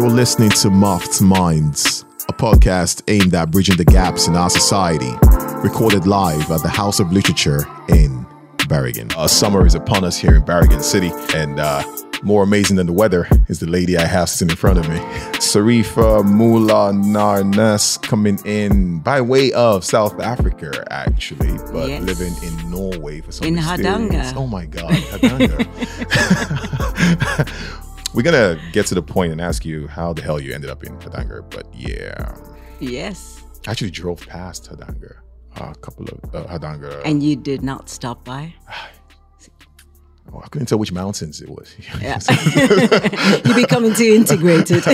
You're listening to Muffed Minds, a podcast aimed at bridging the gaps in our society, recorded live at the House of Literature in Bergen. Uh, summer is upon us here in Bergen City, and uh, more amazing than the weather is the lady I have sitting in front of me, Sarifa Mula Narnes, coming in by way of South Africa, actually, but Yes. living in Norway for some In. Hardanger. Oh my God, Hardanger. We're gonna get to the point and ask you how the hell you ended up in Hardanger, but yeah, Yes. I actually drove past Hardanger, a couple of uh. And you did not stop by? oh, I couldn't tell which mountains it was. Yeah. You're becoming too integrated.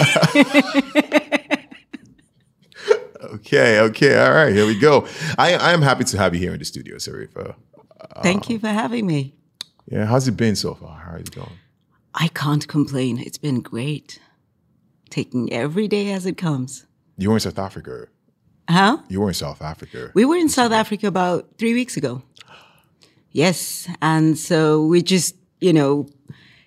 okay, okay, all right, here we go. I I am happy to have you here in the studio, Sarifa. Thank you for having me. Yeah, how's it been so far? How are you going? I can't complain. It's been great. Taking every day as it comes. You were in South Africa. Huh? You were in South Africa. We were in South Africa about three weeks ago. Yes. And so we just, you know,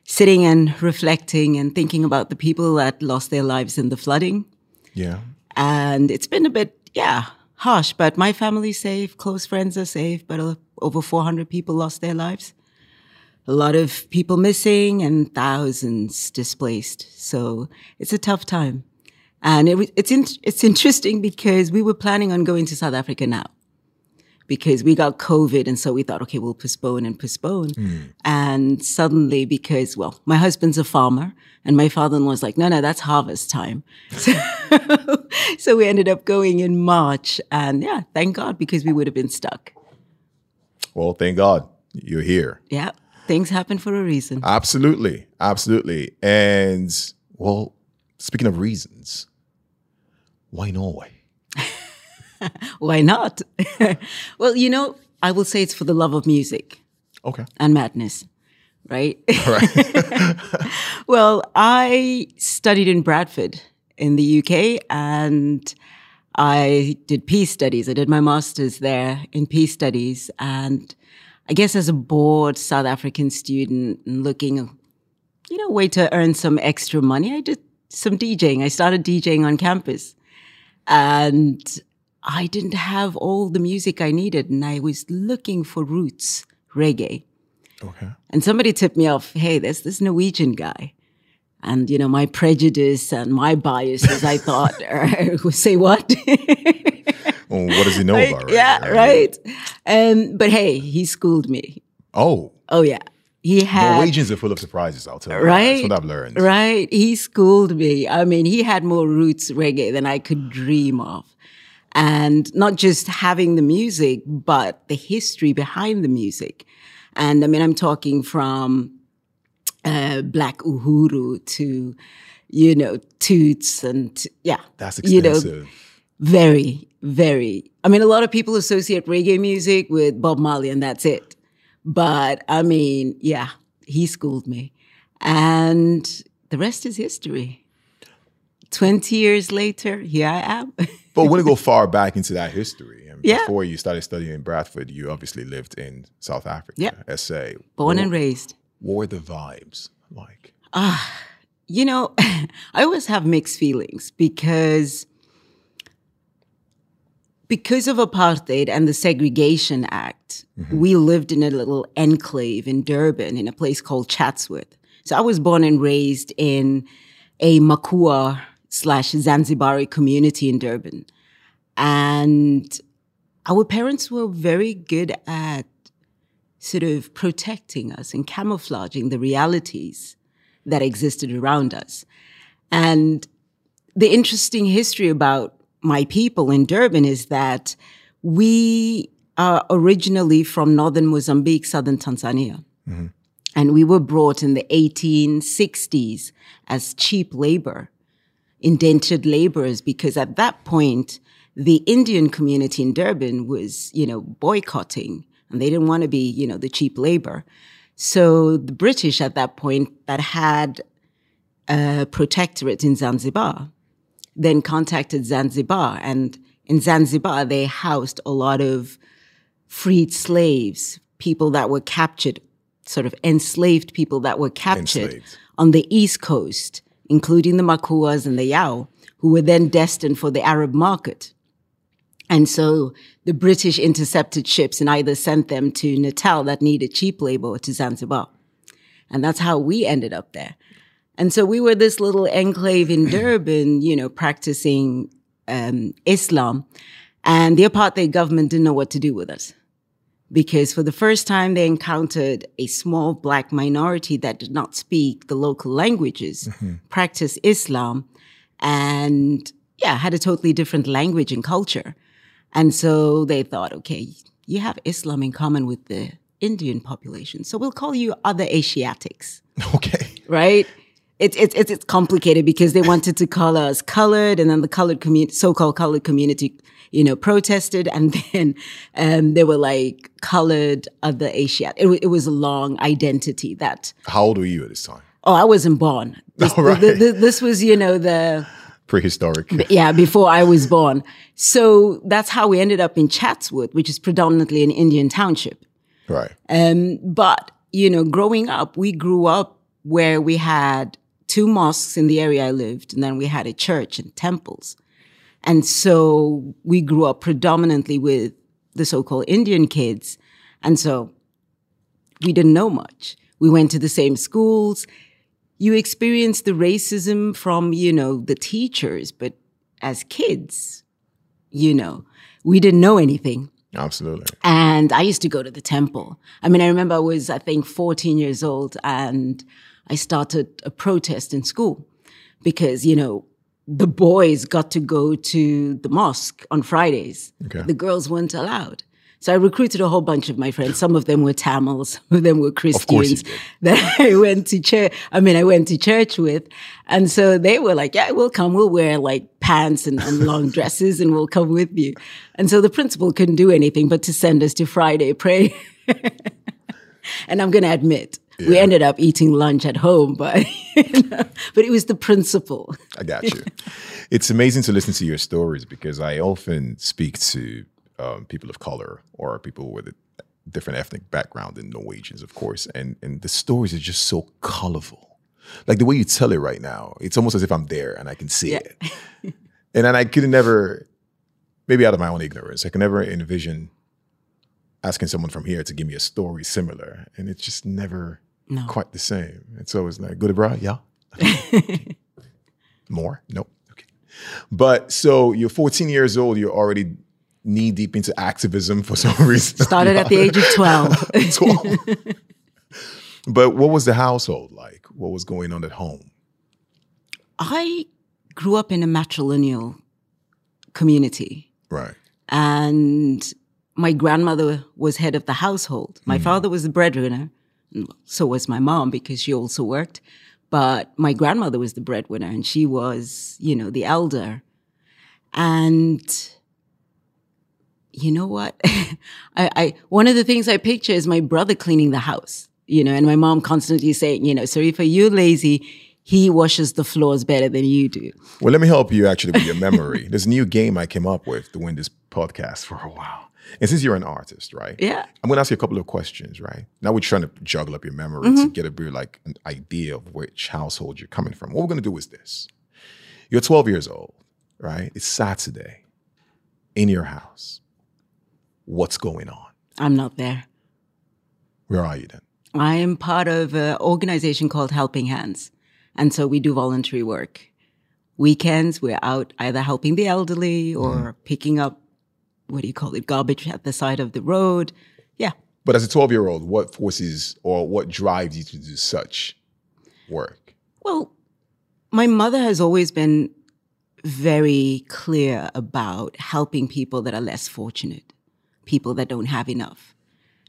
sitting and reflecting and thinking about the people that lost their lives in the flooding. Yeah. And it's been a bit, yeah, harsh, but my family's safe, close friends are safe, but uh, over 400 people lost their lives. A lot of people missing and thousands displaced. So it's a tough time. And it, it's, in, it's interesting because we were planning on going to South Africa now because we got COVID. And so we thought, okay, we'll postpone and postpone. Hmm. And suddenly, because, well, my husband's a farmer and my father in law was like, no, no, that's harvest time. So, so we ended up going in March. And yeah, thank God because we would have been stuck. Well, thank God you're here. Yeah, things happen for a reason. Absolutely, absolutely. And well, speaking of reasons, why Norway? Why not? well, you know, I will say it's for the love of music Okay. and madness, right? Right. Well, I studied in Bradford in the UK and I did peace studies. I did my master's there in peace studies. And I guess as a bored South African student looking, you know, way to earn some extra money, I did some DJing. I started DJing on campus and I didn't have all the music I needed. And I was looking for roots reggae. okay. And somebody tipped me off, hey, there's this Norwegian guy. And, you know, my prejudice and my biases, I thought, uh, say what? Well, what does he know Like, about? reggae? yeah, right. Um, but hey, he schooled me. Oh, Oh, yeah. He had. Norwegians are full of surprises. I'll tell you. Right. That's what I've learned. Right. He schooled me. I mean, he had more roots reggae than I could dream of. And not just having the music, but the history behind the music. And I mean, I'm talking from uh, Black Uhuru to, you know, Toots and yeah. That's You know, very, very. I mean, a lot of people associate reggae music with Bob Marley, and that's it. But I mean, yeah, he schooled me. And the rest is history. 20 years later, here I am. but when we go far back into that history, and Yeah. before you started studying in Bradford, you obviously lived in South Africa, Yeah. SA. Born what, and raised. What were the vibes like? Ah you know, I always have mixed feelings because because of apartheid and the segregation act, mm-hmm. we lived in a little enclave in Durban in a place called Chatsworth. So I was born and raised in a Makua slash Zanzibari community in Durban. And our parents were very good at sort of protecting us and camouflaging the realities that existed around us. And the interesting history about my people in Durban is that we are originally from northern Mozambique, southern Tanzania. Mm-hmm. And we were brought in the 1860s as cheap labor, indentured laborers, because at that point, the Indian community in Durban was, you know, boycotting and they didn't want to be, you know, the cheap labor. So the British at that point that had a protectorate in Zanzibar then contacted Zanzibar and in Zanzibar they housed a lot of freed slaves, people that were captured, sort of enslaved people that were captured Enslaved. on the East Coast, including the Makuas and the Yao, who were then destined for the Arab market. And so the British intercepted ships and either sent them to Natal that needed cheap labor or to Zanzibar. And that's how we ended up there. And so we were this little enclave in Durban, you know, practicing um, Islam. And the apartheid government didn't know what to do with us because for the first time they encountered a small black minority that did not speak the local languages, mm-hmm. practice Islam, and yeah, had a totally different language and culture. And so they thought, okay, you have Islam in common with the Indian population. So we'll call you other Asiatics. Okay. Right? It's, it's, it's, complicated because they wanted to call us colored and then the colored community, so-called colored community, you know, protested. And then, um, they were like colored other Asiat. It, it was a long identity that. How old were you at this time? Oh, I wasn't born. This, oh, right. the, the, this was, you know, the, prehistoric. Yeah, before I was born. So that's how we ended up in Chatsworth, which is predominantly an Indian township. Right. Um, but, you know, growing up, we grew up where we had two mosques in the area I lived, and then we had a church and temples. And so we grew up predominantly with the so-called Indian kids. And so we didn't know much. We went to the same schools you experienced the racism from, you know, the teachers, but as kids, you know, we didn't know anything. Absolutely. And I used to go to the temple. I mean, I remember I was, I think, 14 years old and I started a protest in school because, you know, the boys got to go to the mosque on Fridays. Okay. The girls weren't allowed. So I recruited a whole bunch of my friends. Some of them were Tamils, some of them were Christians that I went to church. I mean, I went to church with. And so they were like, yeah, we'll come. We'll wear like pants and, and long dresses and we'll come with you. And so the principal couldn't do anything but to send us to Friday prayer. and I'm going to admit, yeah. we ended up eating lunch at home, but, you know, but it was the principle. I got you. it's amazing to listen to your stories because I often speak to um, people of color or people with a different ethnic background than Norwegians, of course. And and the stories are just so colorful. Like the way you tell it right now, it's almost as if I'm there and I can see yeah. it. and then I could never, maybe out of my own ignorance, I can never envision asking someone from here to give me a story similar, and it's just never no. quite the same. It's always like, good, bro, yeah. More? Nope. Okay. But so you're 14 years old, you're already knee deep into activism for some reason. Started at the age of 12. 12. but what was the household like? What was going on at home? I grew up in a matrilineal community. Right. And my grandmother was head of the household. My mm. father was the breadwinner. So was my mom because she also worked. But my grandmother was the breadwinner and she was, you know, the elder. And you know what? I, I, one of the things I picture is my brother cleaning the house, you know, and my mom constantly saying, you know, Sarifa, you're lazy. He washes the floors better than you do. Well, let me help you actually with your memory. There's a new game I came up with to win this podcast for a while. And since you're an artist, right? Yeah. I'm going to ask you a couple of questions, right? Now we're trying to juggle up your memory mm-hmm. to get a bit like an idea of which household you're coming from. What we're going to do is this. You're 12 years old, right? It's Saturday in your house what's going on? I'm not there. Where are you then? I am part of an organization called Helping Hands. And so we do voluntary work. Weekends, we're out either helping the elderly or mm. picking up, what do you call it, garbage at the side of the road. Yeah. But as a 12 year old, what forces or what drives you to do such work? Well, my mother has always been very clear about helping people that are less fortunate people that don't have enough.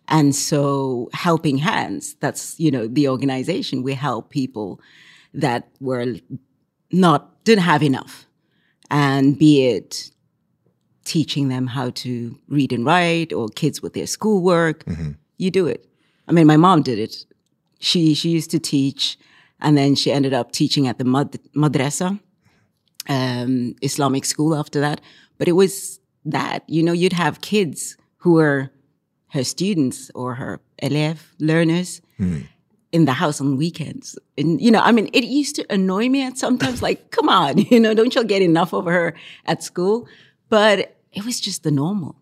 And so helping hands, that's, you know, the organization. We help people that were not, didn't have enough. And be it teaching them how to read and write or kids with their schoolwork, mm-hmm. you do it. I mean, my mom did it. She, she used to teach and then she ended up teaching at the mad- madrasa, um, Islamic school after that. But it was that, you know, you'd have kids who were her students or her élèves, learners. Mm. In the house on weekends. And, you know, I mean, it used to annoy me at sometimes, like, come on, you know, don't you get enough of her at school? But it was just the normal.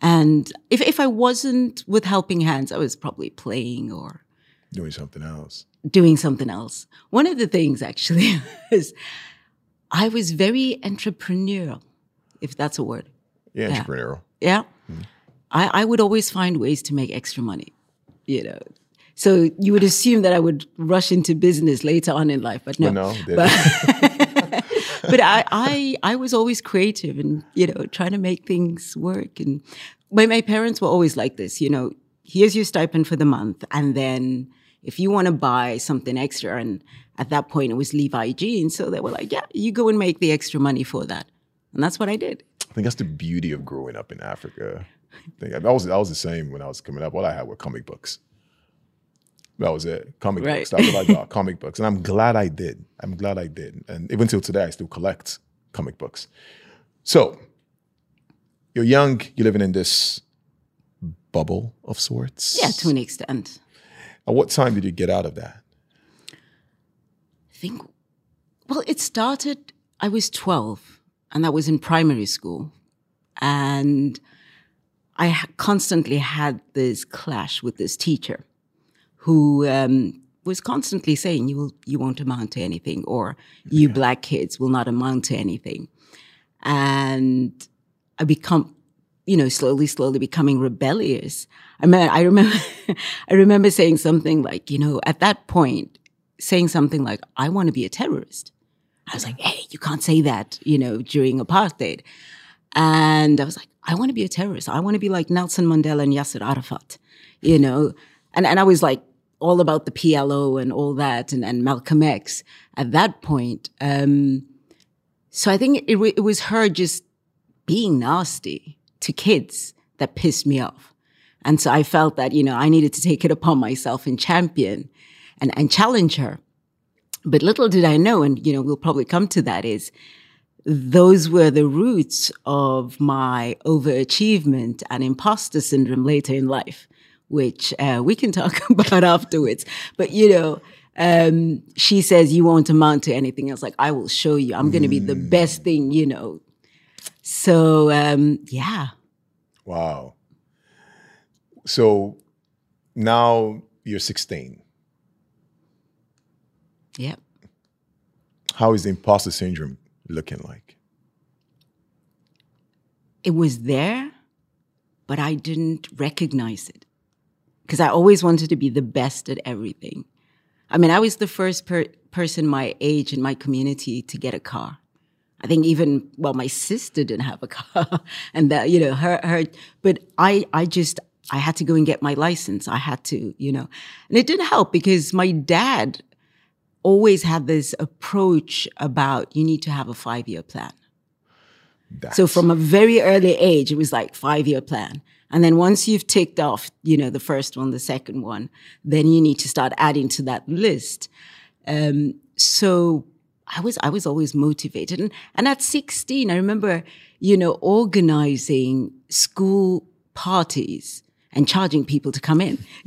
And if, if I wasn't with helping hands, I was probably playing or doing something else. Doing something else. One of the things actually is I was very entrepreneurial, if that's a word. Yeah, entrepreneurial. Yeah. Mm-hmm. I, I would always find ways to make extra money, you know. So you would assume that I would rush into business later on in life, but no. But no, but, but I, I, I was always creative and, you know, trying to make things work. And my, my parents were always like this, you know, here's your stipend for the month. And then if you want to buy something extra, and at that point it was Levi jeans, so they were like, yeah, you go and make the extra money for that. And that's what I did. I think that's the beauty of growing up in Africa. I think that was that was the same when I was coming up. All I had were comic books. That was it. Comic right. books. That's what I got. comic books. And I'm glad I did. I'm glad I did. And even till today, I still collect comic books. So you're young, you're living in this bubble of sorts. Yeah, to an extent. At what time did you get out of that? I think, well, it started, I was 12, and that was in primary school. And I constantly had this clash with this teacher who um, was constantly saying, "You will, you won't amount to anything," or "You yeah. black kids will not amount to anything," and I become, you know, slowly, slowly becoming rebellious. I mean, I remember, I remember saying something like, you know, at that point, saying something like, "I want to be a terrorist." I was like, "Hey, you can't say that," you know, during apartheid, and I was like, "I want to be a terrorist. I want to be like Nelson Mandela and Yasser Arafat," you know, and and I was like all about the PLO and all that and, and Malcolm X at that point. Um, so I think it, it was her just being nasty to kids that pissed me off. And so I felt that, you know, I needed to take it upon myself and champion and, and challenge her. But little did I know, and, you know, we'll probably come to that is those were the roots of my overachievement and imposter syndrome later in life which uh, we can talk about afterwards. But you know, um, she says you won't amount to anything else. Like I will show you. I'm going to be the mm. best thing. You know. So um, yeah. Wow. So now you're 16. Yep. How is the imposter syndrome looking like? It was there, but I didn't recognize it because I always wanted to be the best at everything. I mean, I was the first per- person my age in my community to get a car. I think even well, my sister didn't have a car, and that you know her her. But I I just I had to go and get my license. I had to you know, and it didn't help because my dad always had this approach about you need to have a five year plan. That's... So from a very early age, it was like five year plan. And then once you've ticked off, you know, the first one, the second one, then you need to start adding to that list. Um, so I was, I was always motivated. And, and at 16, I remember, you know, organizing school parties and charging people to come in.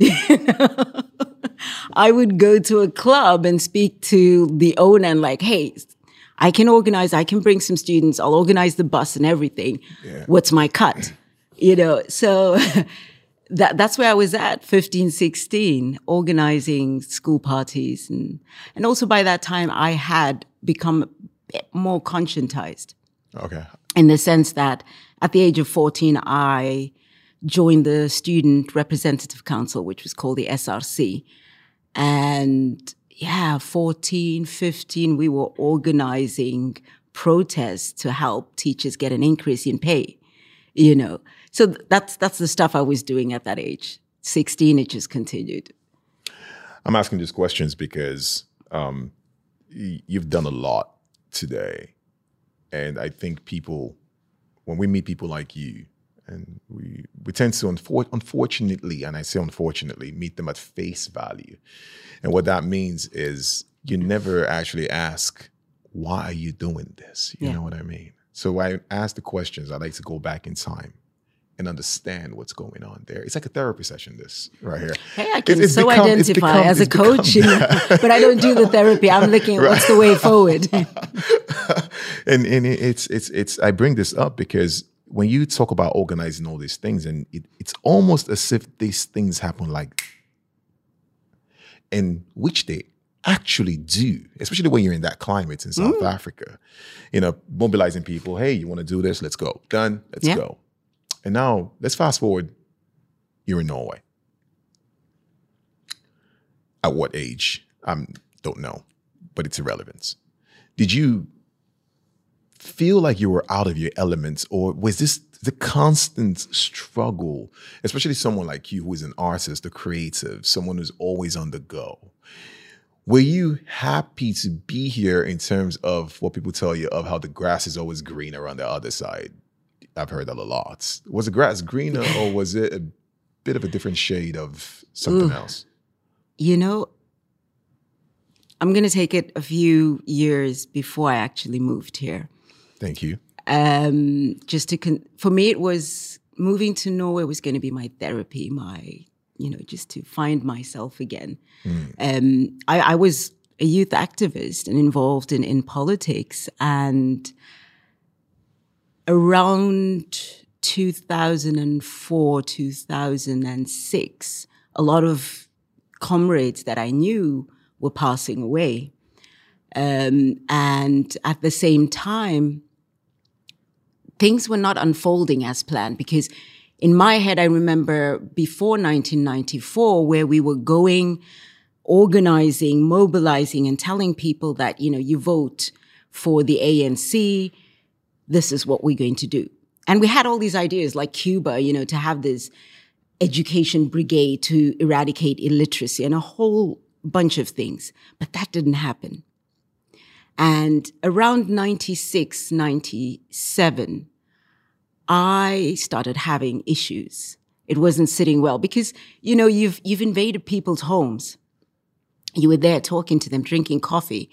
I would go to a club and speak to the owner and like, hey, I can organize, I can bring some students, I'll organize the bus and everything. Yeah. What's my cut? You know, so that that's where I was at 15, 16, organizing school parties. And, and also by that time, I had become more conscientized. Okay. In the sense that at the age of 14, I joined the Student Representative Council, which was called the SRC. And yeah, 14, 15, we were organizing protests to help teachers get an increase in pay, you know. So that's that's the stuff I was doing at that age. 16, it just continued. I'm asking these questions because um, you've done a lot today. And I think people, when we meet people like you, and we, we tend to, unfor- unfortunately, and I say unfortunately, meet them at face value. And what that means is you never actually ask, why are you doing this? You yeah. know what I mean? So I ask the questions. I like to go back in time and understand what's going on there. It's like a therapy session. This right here. Hey, I can so become, identify become, as a coach, you know, but I don't do the therapy. I'm looking at right. what's the way forward. and and it's it's it's. I bring this up because when you talk about organizing all these things, and it, it's almost as if these things happen like, in which they actually do, especially when you're in that climate in South mm. Africa. You know, mobilizing people. Hey, you want to do this? Let's go. Done. Let's yeah. go. And now let's fast forward. You're in Norway. At what age? I don't know, but it's irrelevant. Did you feel like you were out of your elements, or was this the constant struggle, especially someone like you who is an artist, a creative, someone who's always on the go? Were you happy to be here in terms of what people tell you of how the grass is always greener on the other side? I've heard that a lot. Was the grass greener or was it a bit of a different shade of something Ooh, else? You know, I'm going to take it a few years before I actually moved here. Thank you. Um, just to con- for me, it was moving to Norway was going to be my therapy, my you know, just to find myself again. Mm. Um, I, I, was a youth activist and involved in, in politics. And around 2004, 2006, a lot of comrades that I knew were passing away. Um, and at the same time, things were not unfolding as planned because in my head, I remember before 1994, where we were going, organizing, mobilizing, and telling people that, you know, you vote for the ANC, this is what we're going to do. And we had all these ideas like Cuba, you know, to have this education brigade to eradicate illiteracy and a whole bunch of things. But that didn't happen. And around 96, 97, I started having issues. It wasn't sitting well because, you know, you've, you've invaded people's homes. You were there talking to them, drinking coffee,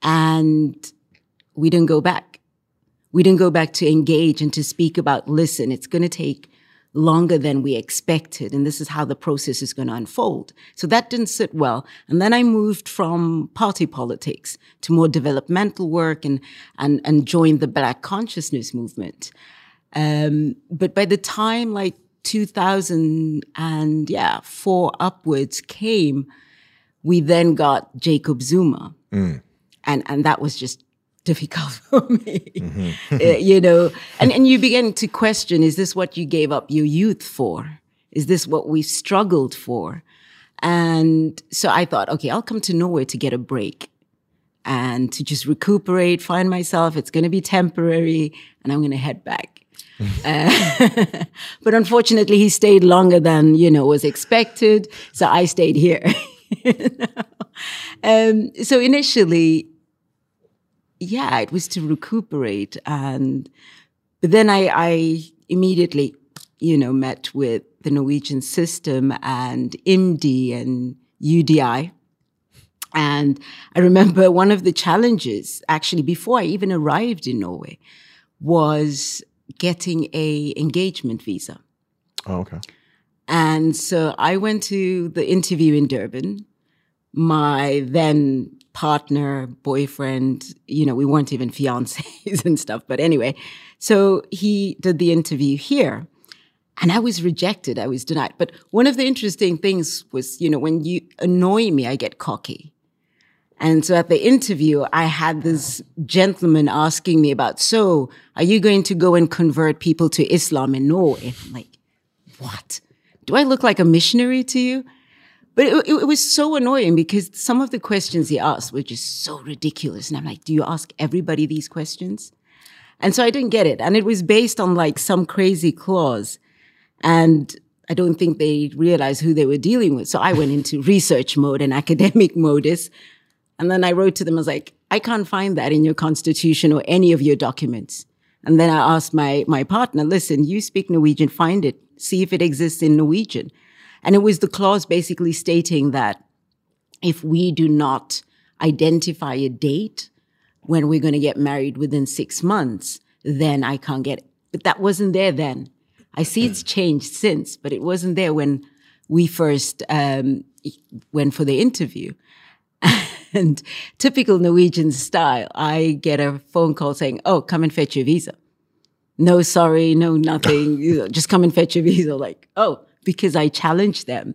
and we didn't go back. We didn't go back to engage and to speak about, listen, it's going to take longer than we expected. And this is how the process is going to unfold. So that didn't sit well. And then I moved from party politics to more developmental work and, and, and joined the Black consciousness movement. Um, but by the time like 2000 and yeah, four upwards came, we then got Jacob Zuma. Mm. And, and that was just difficult for me, mm-hmm. uh, you know, and, and you begin to question, is this what you gave up your youth for? Is this what we struggled for? And so I thought, okay, I'll come to Norway to get a break and to just recuperate, find myself. It's going to be temporary and I'm going to head back. Uh, but unfortunately, he stayed longer than you know was expected, so I stayed here. um, so initially, yeah, it was to recuperate, and but then I, I immediately, you know, met with the Norwegian system and IMDi and UDI. And I remember one of the challenges, actually, before I even arrived in Norway, was getting a engagement visa. Oh, okay. And so I went to the interview in Durban. My then partner, boyfriend, you know, we weren't even fiancés and stuff. But anyway, so he did the interview here. And I was rejected. I was denied. But one of the interesting things was, you know, when you annoy me, I get cocky. And so at the interview, I had this gentleman asking me about, so are you going to go and convert people to Islam in Norway? I'm like, what? Do I look like a missionary to you? But it, it, was so annoying because some of the questions he asked were just so ridiculous. And I'm like, do you ask everybody these questions? And so I didn't get it. And it was based on like some crazy clause. And I don't think they realized who they were dealing with. So I went into research mode and academic modus and then I wrote to them, I was like, I can't find that in your constitution or any of your documents. And then I asked my, my partner, listen, you speak Norwegian, find it, see if it exists in Norwegian. And it was the clause basically stating that if we do not identify a date when we're going to get married within six months, then I can't get it. But that wasn't there then. I see it's changed since, but it wasn't there when we first um, went for the interview. And typical Norwegian style, I get a phone call saying, "Oh, come and fetch your visa." No, sorry, no, nothing. Just come and fetch your visa. Like, oh, because I challenged them,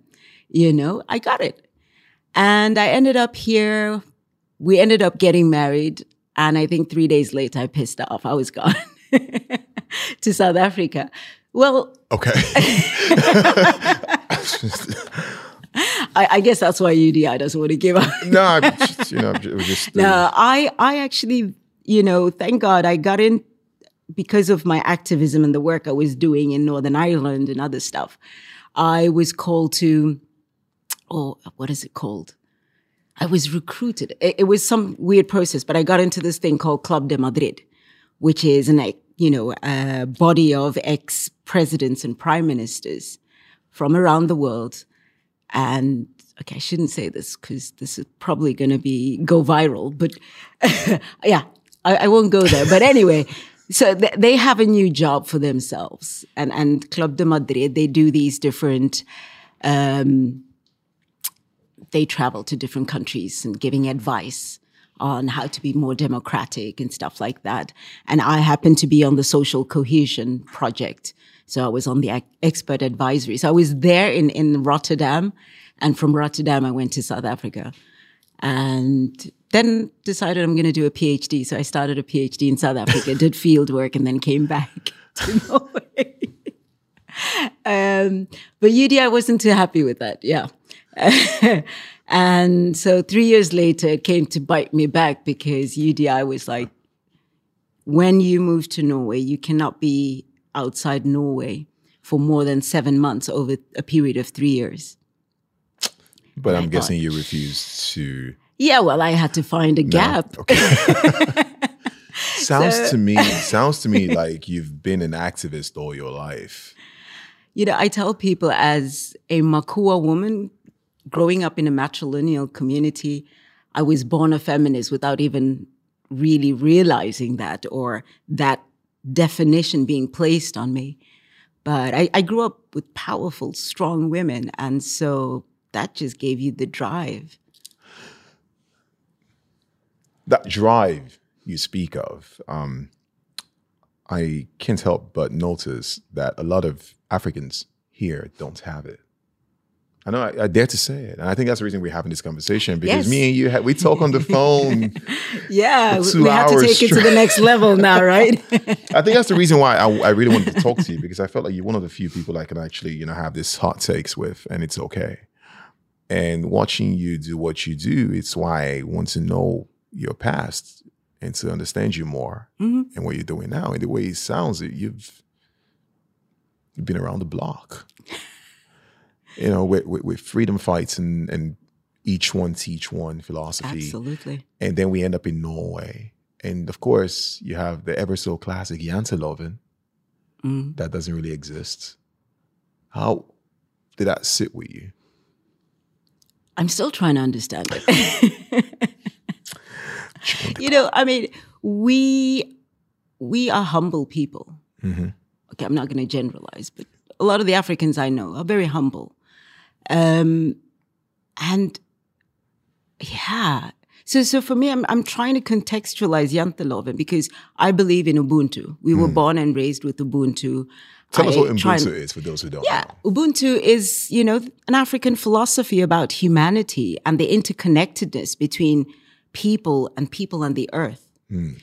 you know, I got it. And I ended up here. We ended up getting married. And I think three days later, I pissed off. I was gone to South Africa. Well, Okay. I, I guess that's why UDI doesn't want to give up. no, I'm just, you know, it was just. uh, No, I, I actually, you know, thank God I got in because of my activism and the work I was doing in Northern Ireland and other stuff. I was called to, oh, what is it called? I was recruited. It, it was some weird process, but I got into this thing called Club de Madrid, which is an, you know, a body of ex presidents and prime ministers from around the world. And okay, I shouldn't say this because this is probably going to be go viral, but yeah, I, I won't go there. But anyway, so th- they have a new job for themselves, and and Club de Madrid they do these different. Um, they travel to different countries and giving advice on how to be more democratic and stuff like that. And I happen to be on the social cohesion project. So I was on the expert advisory. So I was there in, in Rotterdam. And from Rotterdam, I went to South Africa and then decided I'm going to do a PhD. So I started a PhD in South Africa, did field work, and then came back to Norway. um, but UDI wasn't too happy with that. Yeah. and so three years later, it came to bite me back because UDI was like, when you move to Norway, you cannot be outside Norway for more than seven months over a period of three years. but I'm guessing you refused to. Yeah, well, I had to find a gap. Sounds to me, sounds to me like you've been an activist all your life. You know, I tell people as a Makua woman growing up in a matrilineal community, I was born a feminist without even really realizing that or that definition being placed on me. But I, I grew up with powerful, strong women. And so that just gave you the drive. That drive you speak of, um, I can't help but notice that a lot of Africans here don't have it. I know I, I dare to say it, and I think that's the reason we're having this conversation because Yes. me and you, we talk on the phone. Yeah, For two we have to take it to the next level now, right? I think that's the reason why I, I really wanted to talk to you because I felt like you're one of the few people I can actually, you know, have this hot takes with, and it's okay. And watching you do what you do, it's why I want to know your past and to understand you more Mm-hmm. and what you're doing now. And the way it sounds, it- you've you've been around the block. you know, with, with, with freedom fights and and each one teach one philosophy Absolutely. and then we end up in Norway. And of course, you have the ever so classic Janteloven Mm. that doesn't really exist. How did that sit with you? I'm still trying to understand it. you know, I mean, we we are humble people. Okay, I'm not going to generalize, but a lot of the Africans I know are very humble, um, and yeah. So, so for me, I'm I'm trying to contextualize Janteloven because I believe in Ubuntu. We were born and raised with Ubuntu. Tell us what try and- Ubuntu is for those who don't yeah, know. Ubuntu is, you know, an African philosophy about humanity and the interconnectedness between people and people on the earth. Hmm.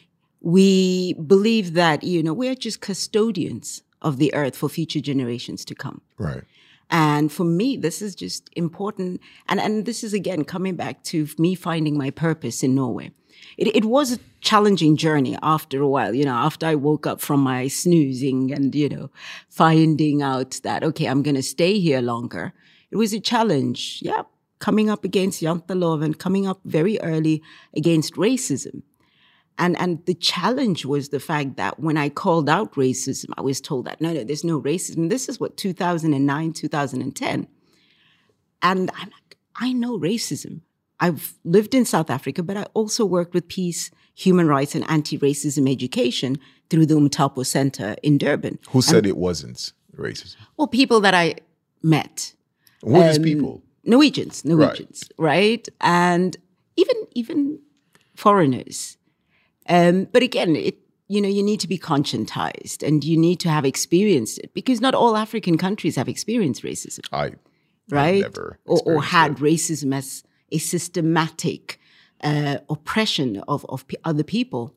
We believe that, you know, we're just custodians of the earth for future generations to come. Right. And for me, this is just important. And, and this is again coming back to me finding my purpose in Norway. It, it was a challenging journey after a while, you know, after I woke up from my snoozing and, you know, finding out that, okay, I'm going to stay here longer. It was a challenge. Yeah. Coming up against Janteloven, coming up very early against racism. And and the challenge was the fact that when I called out racism, I was told that no, no, there's no racism. This is what 2009, 2010. And I'm like, I know racism. I've lived in South Africa, but I also worked with peace, human rights, and anti-racism education through the Umtapo Center in Durban. Who said it wasn't racism? Well, people that I met. Who are these Um, people? Norwegians, Norwegians, right? And even even foreigners. Um, but again, it you know you need to be conscientized and you need to have experienced it because not all African countries have experienced racism, I right? never or, or had it. racism as a systematic uh, oppression of of pe- other people.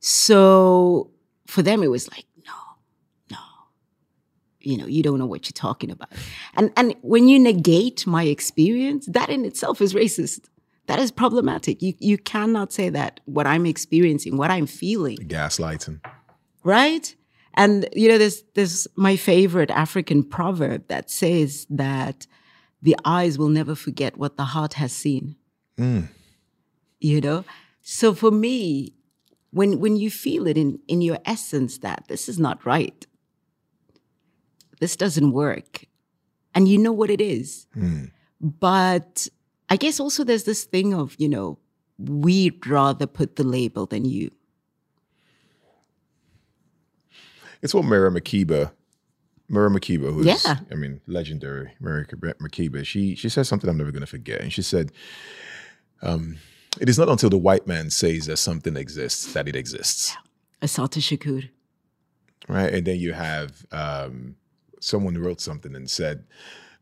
So for them, it was like you know, you don't know what you're talking about. And and when you negate my experience, that in itself is racist. That is problematic. You you cannot say that what I'm experiencing, what I'm feeling, gaslighting. right? And you know, there's there's my favorite African proverb that says that the eyes will never forget what the heart has seen. Hmm. You know? So for me, when when you feel it in, in your essence that this is not right, this doesn't work, and you know what it is. But I guess also there's this thing of, you know, we'd rather put the label than you. It's what Mara Makeba, Mara Makeba, who's Yeah. I mean legendary Mara Makeba. She she said something I'm never going to forget, and she said, um, "It is not until the white man says that something exists that it exists." Assata Shakur. right? And then you have um, someone wrote something and said,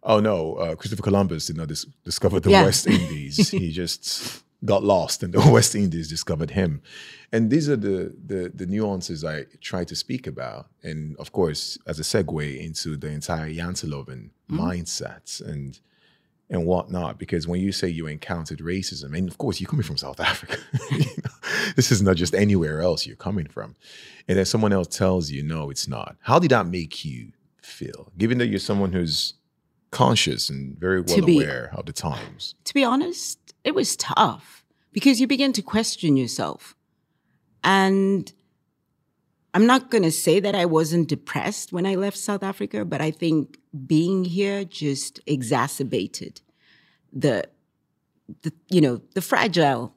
"Oh no, uh, Christopher Columbus did not dis- discover the Yeah. West Indies. he just got lost, and the West Indies discovered him." And these are the, the the nuances I try to speak about, and of course, as a segue into the entire Janteloven mindsets and and whatnot. Because when you say you encountered racism, and of course you're coming from South Africa, you know, this is not just anywhere else you're coming from, and then someone else tells you, no, it's not. How did that make you feel? Given that you're someone who's conscious and very well be- aware of the times. to be honest, it was tough because you begin to question yourself. And I'm not going to say that I wasn't depressed when I left South Africa, but I think being here just exacerbated the, the you know, the fragile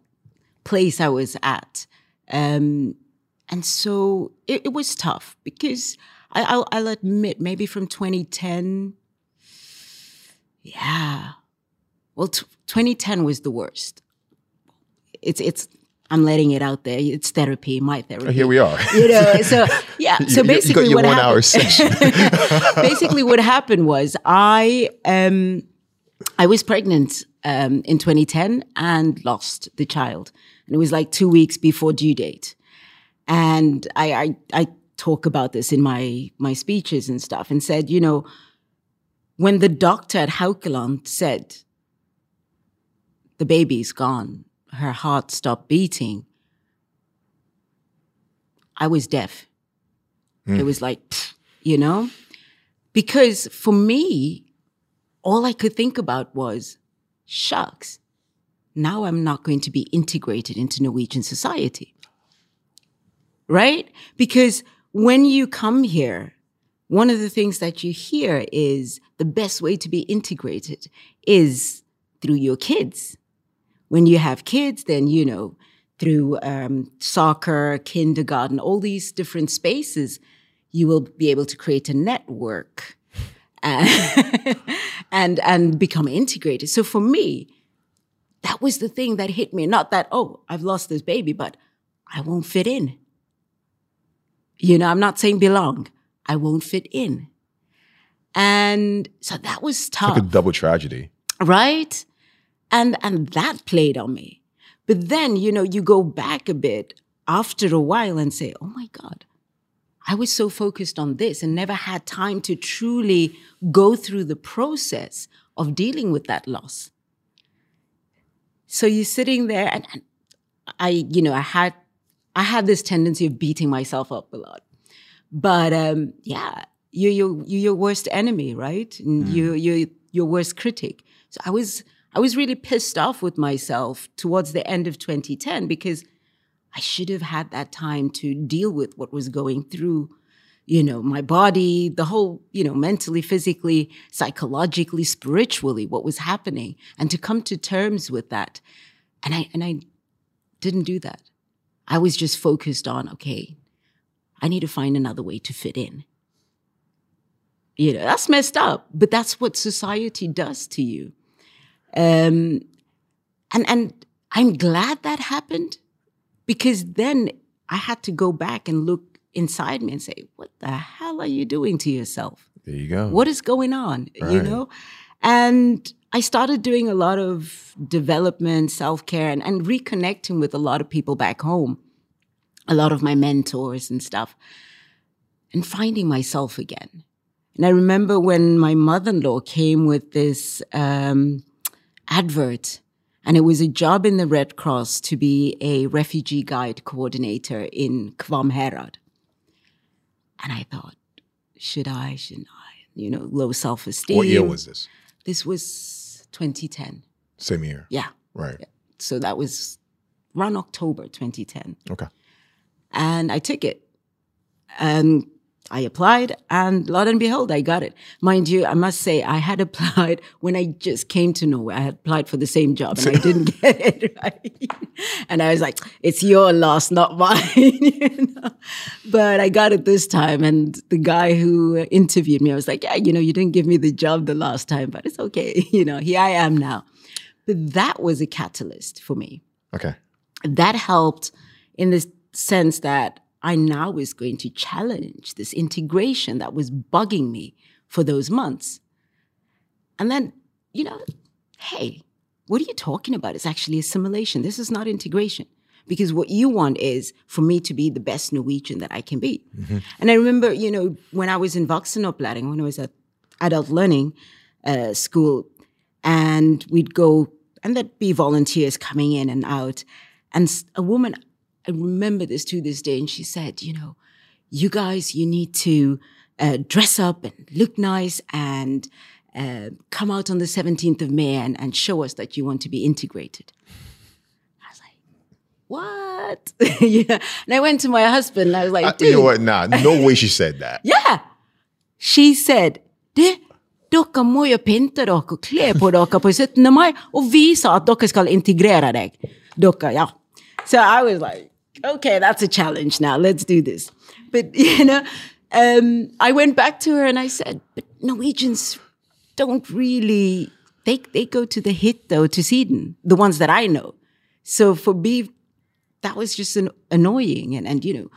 place I was at. Um, and so it, it was tough because I, I'll, I'll admit, maybe from 2010, yeah, well, t- 2010 was the worst. It's it's. I'm letting it out there. It's therapy, my therapy. Here we are. You know, so yeah. So you- basically, you your what one hour happened, session. basically, what happened was I um I was pregnant um in 2010 and lost the child, and it was like two weeks before due date, and I I, I talk about this in my my speeches and stuff, and said, you know, when the doctor at Haukeland said the baby's gone, her heart stopped beating. I was deaf. Hmm. It was like, pfft, you know, because for me, all I could think about was, shucks, now I'm not going to be integrated into Norwegian society. Right? Because when you come here, one of the things that you hear is the best way to be integrated is through your kids. When you have kids, then, you know, through um, soccer, kindergarten, all these different spaces, you will be able to create a network and, and, and become integrated. So for me, that was the thing that hit me. Not that, oh, I've lost this baby, but I won't fit in. You know, I'm not saying belong. I won't fit in. And so that was tough like a double tragedy. right and and that played on me but then you know you go back a bit after a while and say oh my god i was so focused on this and never had time to truly go through the process of dealing with that loss so you're sitting there and, and i you know i had i had this tendency of beating myself up a lot. But um yeah you're your you're your worst enemy right? And you you're your worst critic. So i was i was really pissed off with myself towards the end of 2010 because i should have had that time to deal with what was going through you know my body the whole you know mentally physically psychologically spiritually what was happening and to come to terms with that. And i and i didn't do that i was just focused on okay i need to find another way to fit in You know, that's messed up, but that's what society does to you. Um, and, and I'm glad that happened because then I had to go back and look inside me and say, what the hell are you doing to yourself? There you go. What is going on? You know? And I started doing a lot of development, self care, and, and reconnecting with a lot of people back home, a lot of my mentors and stuff, and finding myself again. And I remember when my mother in law came with this um, advert, and it was a job in the Red Cross to be a refugee guide coordinator in Kvam Herad. And I thought, should I, shouldn't I? You know, low self esteem. what year was this? This was 2010. Same year. Yeah. Right. So that was around October 2010. Okay. And I took it. And I applied, and lo and behold, I got it. Mind you, I must say, I had applied when I just came to Norway. I had applied for the same job and I didn't get it right. And I was like, it's your loss, not mine. you know? But I got it this time. And the guy who interviewed me, I was like, yeah, you know, you didn't give me the job the last time, but it's okay. You know, here I am now. But that was a catalyst for me Okay. that helped in the sense that I now was going to challenge this integration that was bugging me for those months. And then, you know, hey, what are you talking about? It's actually assimilation. This is not integration. Because what you want is for me to be the best Norwegian that I can be. And I remember, you know, when I was in voksenopplæring, when I was at adult learning uh, school, and we'd go, and there'd be volunteers coming in and out. And a woman, I remember this to this day, and she said, you know, you guys, you need to uh, dress up and look nice and uh, come out on the 17th of May and, and show us that you want to be integrated. I was like, what? yeah. And I went to my husband and I was like, Uh, you know what? Nah, no way she said that. Yeah. She said, det, dere må jo pynte dere kle på dere på 17. mai og vise at dere skal integrere deg. Dere, ja. So I was like, okay, that's a challenge now. Let's do this. But, you know, um, I went back to her and I said, but Norwegians don't really, they, they go to the hit though, to Sweden, the ones that I know. So for me, that was just an, annoying. And, and, you know,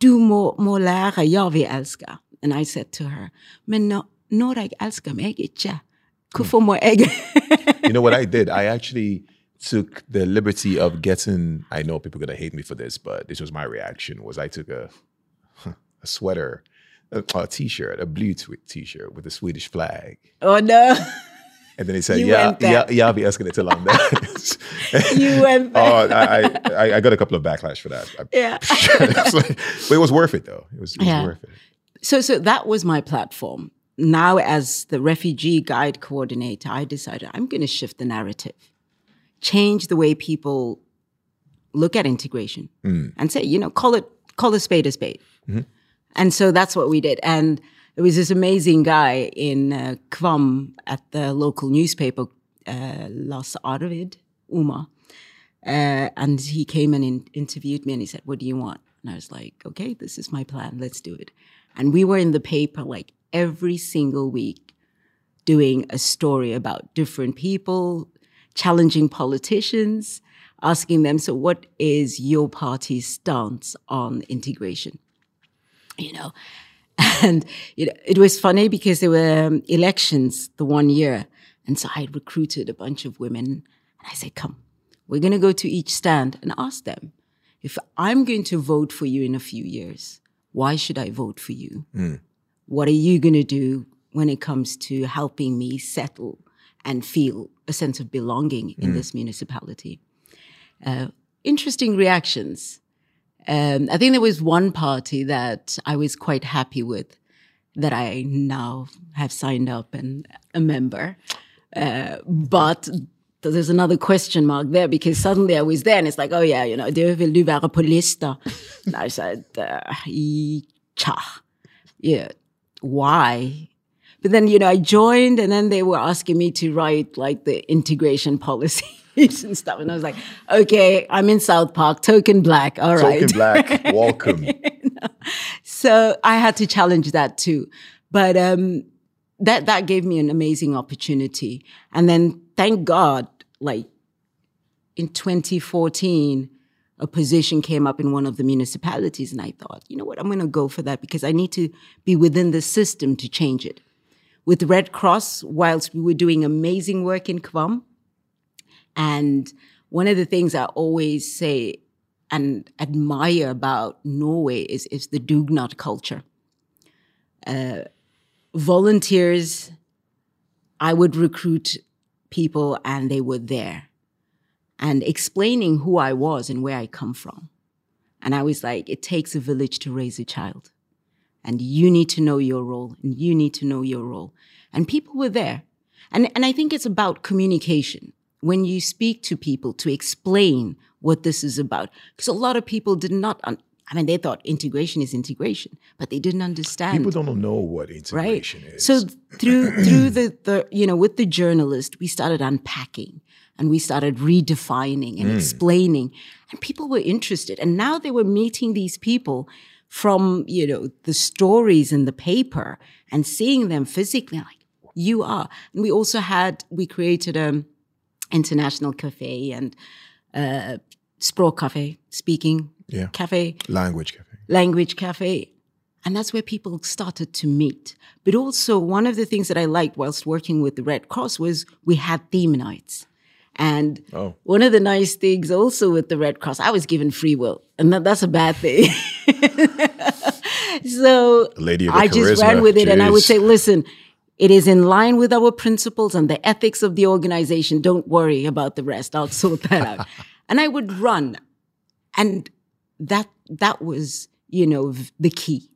du må, må lære, ja, vi elsker. And I said to her, men når, når jeg elsker meg ikke, hvorfor må jeg? You know what I did? I actually took the liberty of getting. I know people are gonna hate me for this, but this was my reaction. Was I took a a sweater, a, a t-shirt, a blue tw- t-shirt with a Swedish flag, oh no, and then he said, You "Yeah, went there. yeah, yeah, I'll be asking it till I'm there." you went there. oh, I, I, I got a couple of backlash for that. I- Yeah. It's like- but it was worth it though. It was, it was Yeah. worth it. So, so that was my platform. Now, as the refugee guide coordinator, I decided I'm going to shift the narrative, change the way people look at integration, and say, you know, call it call a spade a spade. And so that's what we did. And there was this amazing guy in uh, Kvam at the local newspaper, uh, Lars Arvid Uma. Uh, and he came and in- interviewed me and he said, What do you want? And I was like, Okay, this is my plan. Let's do it. And we were in the paper like every single week doing a story about different people, challenging politicians, asking them, So, what is your party's stance on integration? You know, and you know, it was funny because there were um, elections the one year. And so I recruited a bunch of women and I said, come, we're going to go to each stand and ask them if I'm going to vote for you in a few years, why should I vote for you? What are you going to do when it comes to helping me settle and feel a sense of belonging in this municipality? Uh, interesting reactions. Um, I think there was one party that I was quite happy with that I now have signed up and a member. Uh, but there's another question mark there because suddenly I was there and it's like, oh yeah, you know, det vill du vara på lista. And I said, uh. Yeah, why? But then, you know, I joined and then they were asking me to write like the integration policies and stuff. And I was like, okay, I'm in South Park, token black. All right. Token black, welcome. So I had to challenge that too. But um, that that gave me an amazing opportunity. And then thank God, like in 2014, a position came up in one of the municipalities, and I thought, you know what, I'm going to go for that because I need to be within the system to change it. With Red Cross, whilst we were doing amazing work in Kvam, and one of the things I always say and admire about Norway is, is the dugnad culture. Uh, volunteers, I would recruit people and they were there and explaining who I was and where I come from. And I was like, it takes a village to raise a child. And you need to know your role and you need to know your role. And people were there. And, and I think it's about communication. When you speak to people to explain what this is about, because a lot of people did not, un- I mean, they thought integration is integration, but they didn't understand. People don't know what integration right? is. So through through the, the you know with the journalist, we started unpacking and we started redefining and mm. explaining, and people were interested. And now they were meeting these people from you know the stories in the paper and seeing them physically. Like you are, and we also had we created a international cafe and uh, Språk cafe, speaking Yeah. cafe Language cafe. language cafe. And that's where people started to meet. But also, one of the things that I liked whilst working with the Red Cross was we had theme nights. And Oh. one of the nice things also with the Red Cross, I was given free will, and that, that's a bad thing. so Lady of the I just ran with it, and I would say, listen, it is in line with our principles and the ethics of the organization. Don't worry about the rest. I'll sort that out. and I would run. And that that was, you know, v- the key.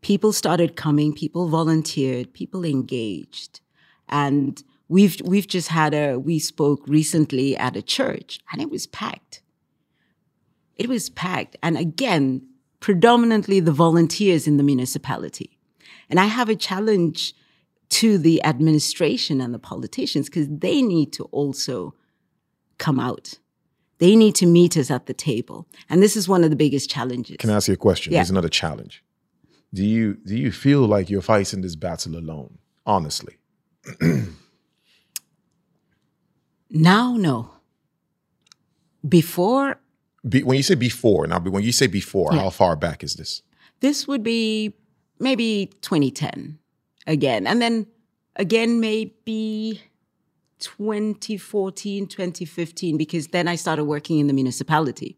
People started coming, people volunteered, people engaged. And we've we've just had a we spoke recently at a church and it was packed. It was packed. And again, predominantly the volunteers in the municipality. And I have a challenge to the administration and the politicians because they need to also come out. They need to meet us at the table. And this is one of the biggest challenges. Can I ask you a question? Yeah. There's another challenge. Do you do you feel like you're fighting this battle alone? Honestly. now, no. Before, Be, when you say before, now when you say before, Yeah. how far back is this? this would be maybe 2010 again. And then again, maybe 2014, 2015, because then I started working in the municipality,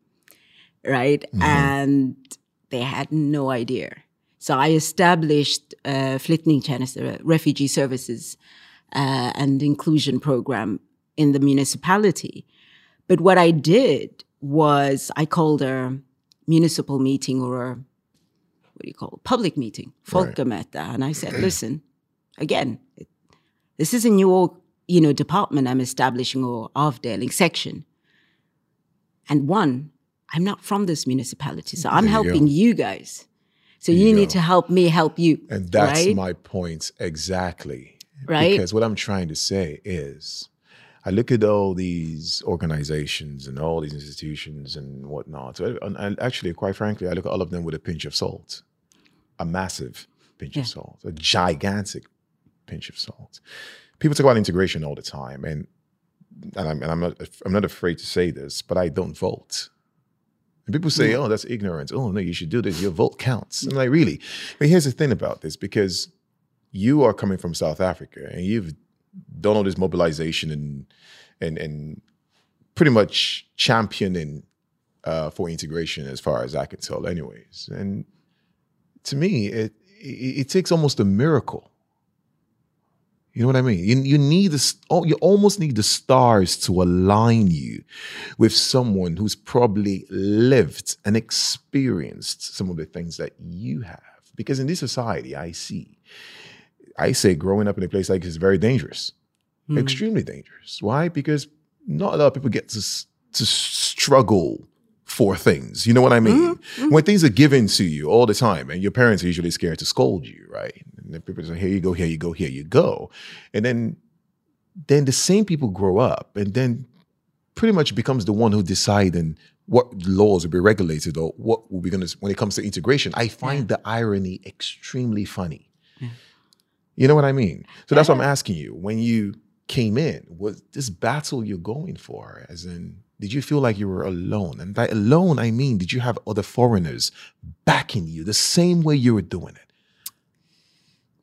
right? And they had no idea. So I established uh, Flyktningtjeneste, refugee services uh, and inclusion program in the municipality. But what I did was I called a municipal meeting or a what do you call it? Public meeting, Folkemøte, and I said, listen, again, it, this is a new, you know, department I'm establishing or avdeling section. And one, I'm not from this municipality, so I'm There helping you guys. So you, you need go. to help me help you. And that's right? my point exactly. Right. Because what I'm trying to say is I look at all these organizations and all these institutions and whatnot. And, and actually, quite frankly, I look at all of them with a pinch of salt, a massive pinch Yeah. of salt, a gigantic pinch of salt. People talk about integration all the time, and and I'm, and I'm not I'm not afraid to say this, but I don't vote. And people say, "Oh, that's ignorance." Oh no, you should do this. Your vote counts. I'm like, really? But here's the thing about this, because you are coming from South Africa and you've done all this mobilization and and and pretty much championing uh, for integration, as far as I can tell, anyways. And to me, it it, it takes almost a miracle. You know what I mean? You, you need this. You almost need the stars to align you with someone who's probably lived and experienced some of the things that you have. Because in this society, I see, I say, growing up in a place like this is very dangerous, Hmm. extremely dangerous. Why? Because not a lot of people get to to struggle for things. You know what I mm-hmm. mean? Mm-hmm. When things are given to you all the time, and your parents are usually scared to scold you, right? And then people say, "Here you go, here you go, here you go," and then then the same people grow up, and then pretty much becomes the one who deciding what laws will be regulated or what will be going to when it comes to integration. I find the irony extremely funny. You know what I mean? So that's what I'm asking you. When you came in, was this battle you're going for? As in, did you feel like you were alone? And by alone, I mean, did you have other foreigners backing you the same way you were doing it?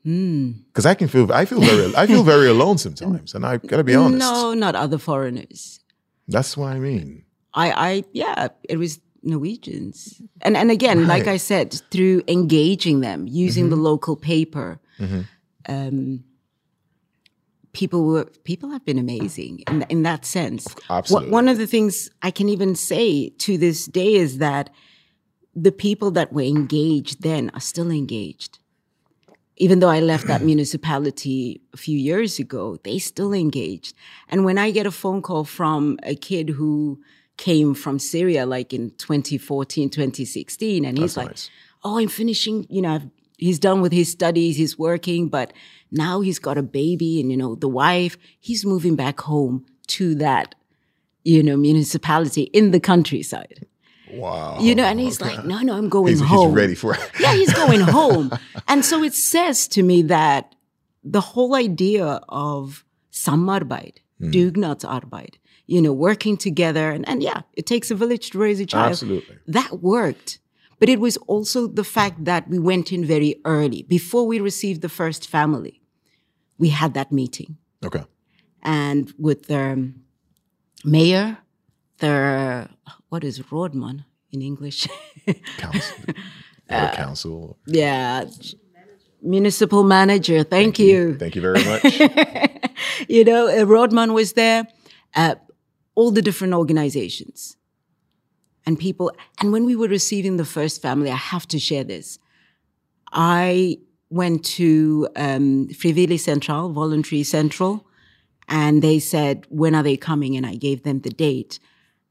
Hmm. Because I can feel, I feel very, I feel very alone sometimes, and I gotta be honest. No, not other foreigners. That's what I mean. I, I, yeah, it was Norwegians, and and again, like I said, through engaging them, using the mm-hmm. local paper, mm-hmm. um, people were people have been amazing in in that sense. Absolutely. One of the things I can even say to this day is that the people that were engaged then are still engaged. Even though I left that municipality a few years ago, they still engaged. And when I get a phone call from a kid who came from Syria, like in 2014, 2016, and he's That's like, nice. oh, I'm finishing, you know, I've, he's done with his studies, he's working, but now he's got a baby and, you know, the wife, he's moving back home to that, you know, municipality in the countryside. Wow. You know, and he's like, no, no, I'm going he's, he's ready for it. Yeah, he's going home. And so it says to me that the whole idea of samarbeit, Hmm. dugnadsarbeid, you know, working together, and, and yeah, it takes a village to raise a child. Absolutely. That worked. But it was also the fact that we went in very early. Before we received the first family, we had that meeting. Okay. And with the mayor, the, what is rådmann in English? Council. Uh, council. yeah. Municipal manager. Thank, you. Thank you very much. you know, uh, rådmann was there, uh, all the different organizations and people. And when we were receiving the first family, I have to share this. I went to um, Frivilligsentral, Voluntary Central, and they said, when are they coming? And I gave them the date.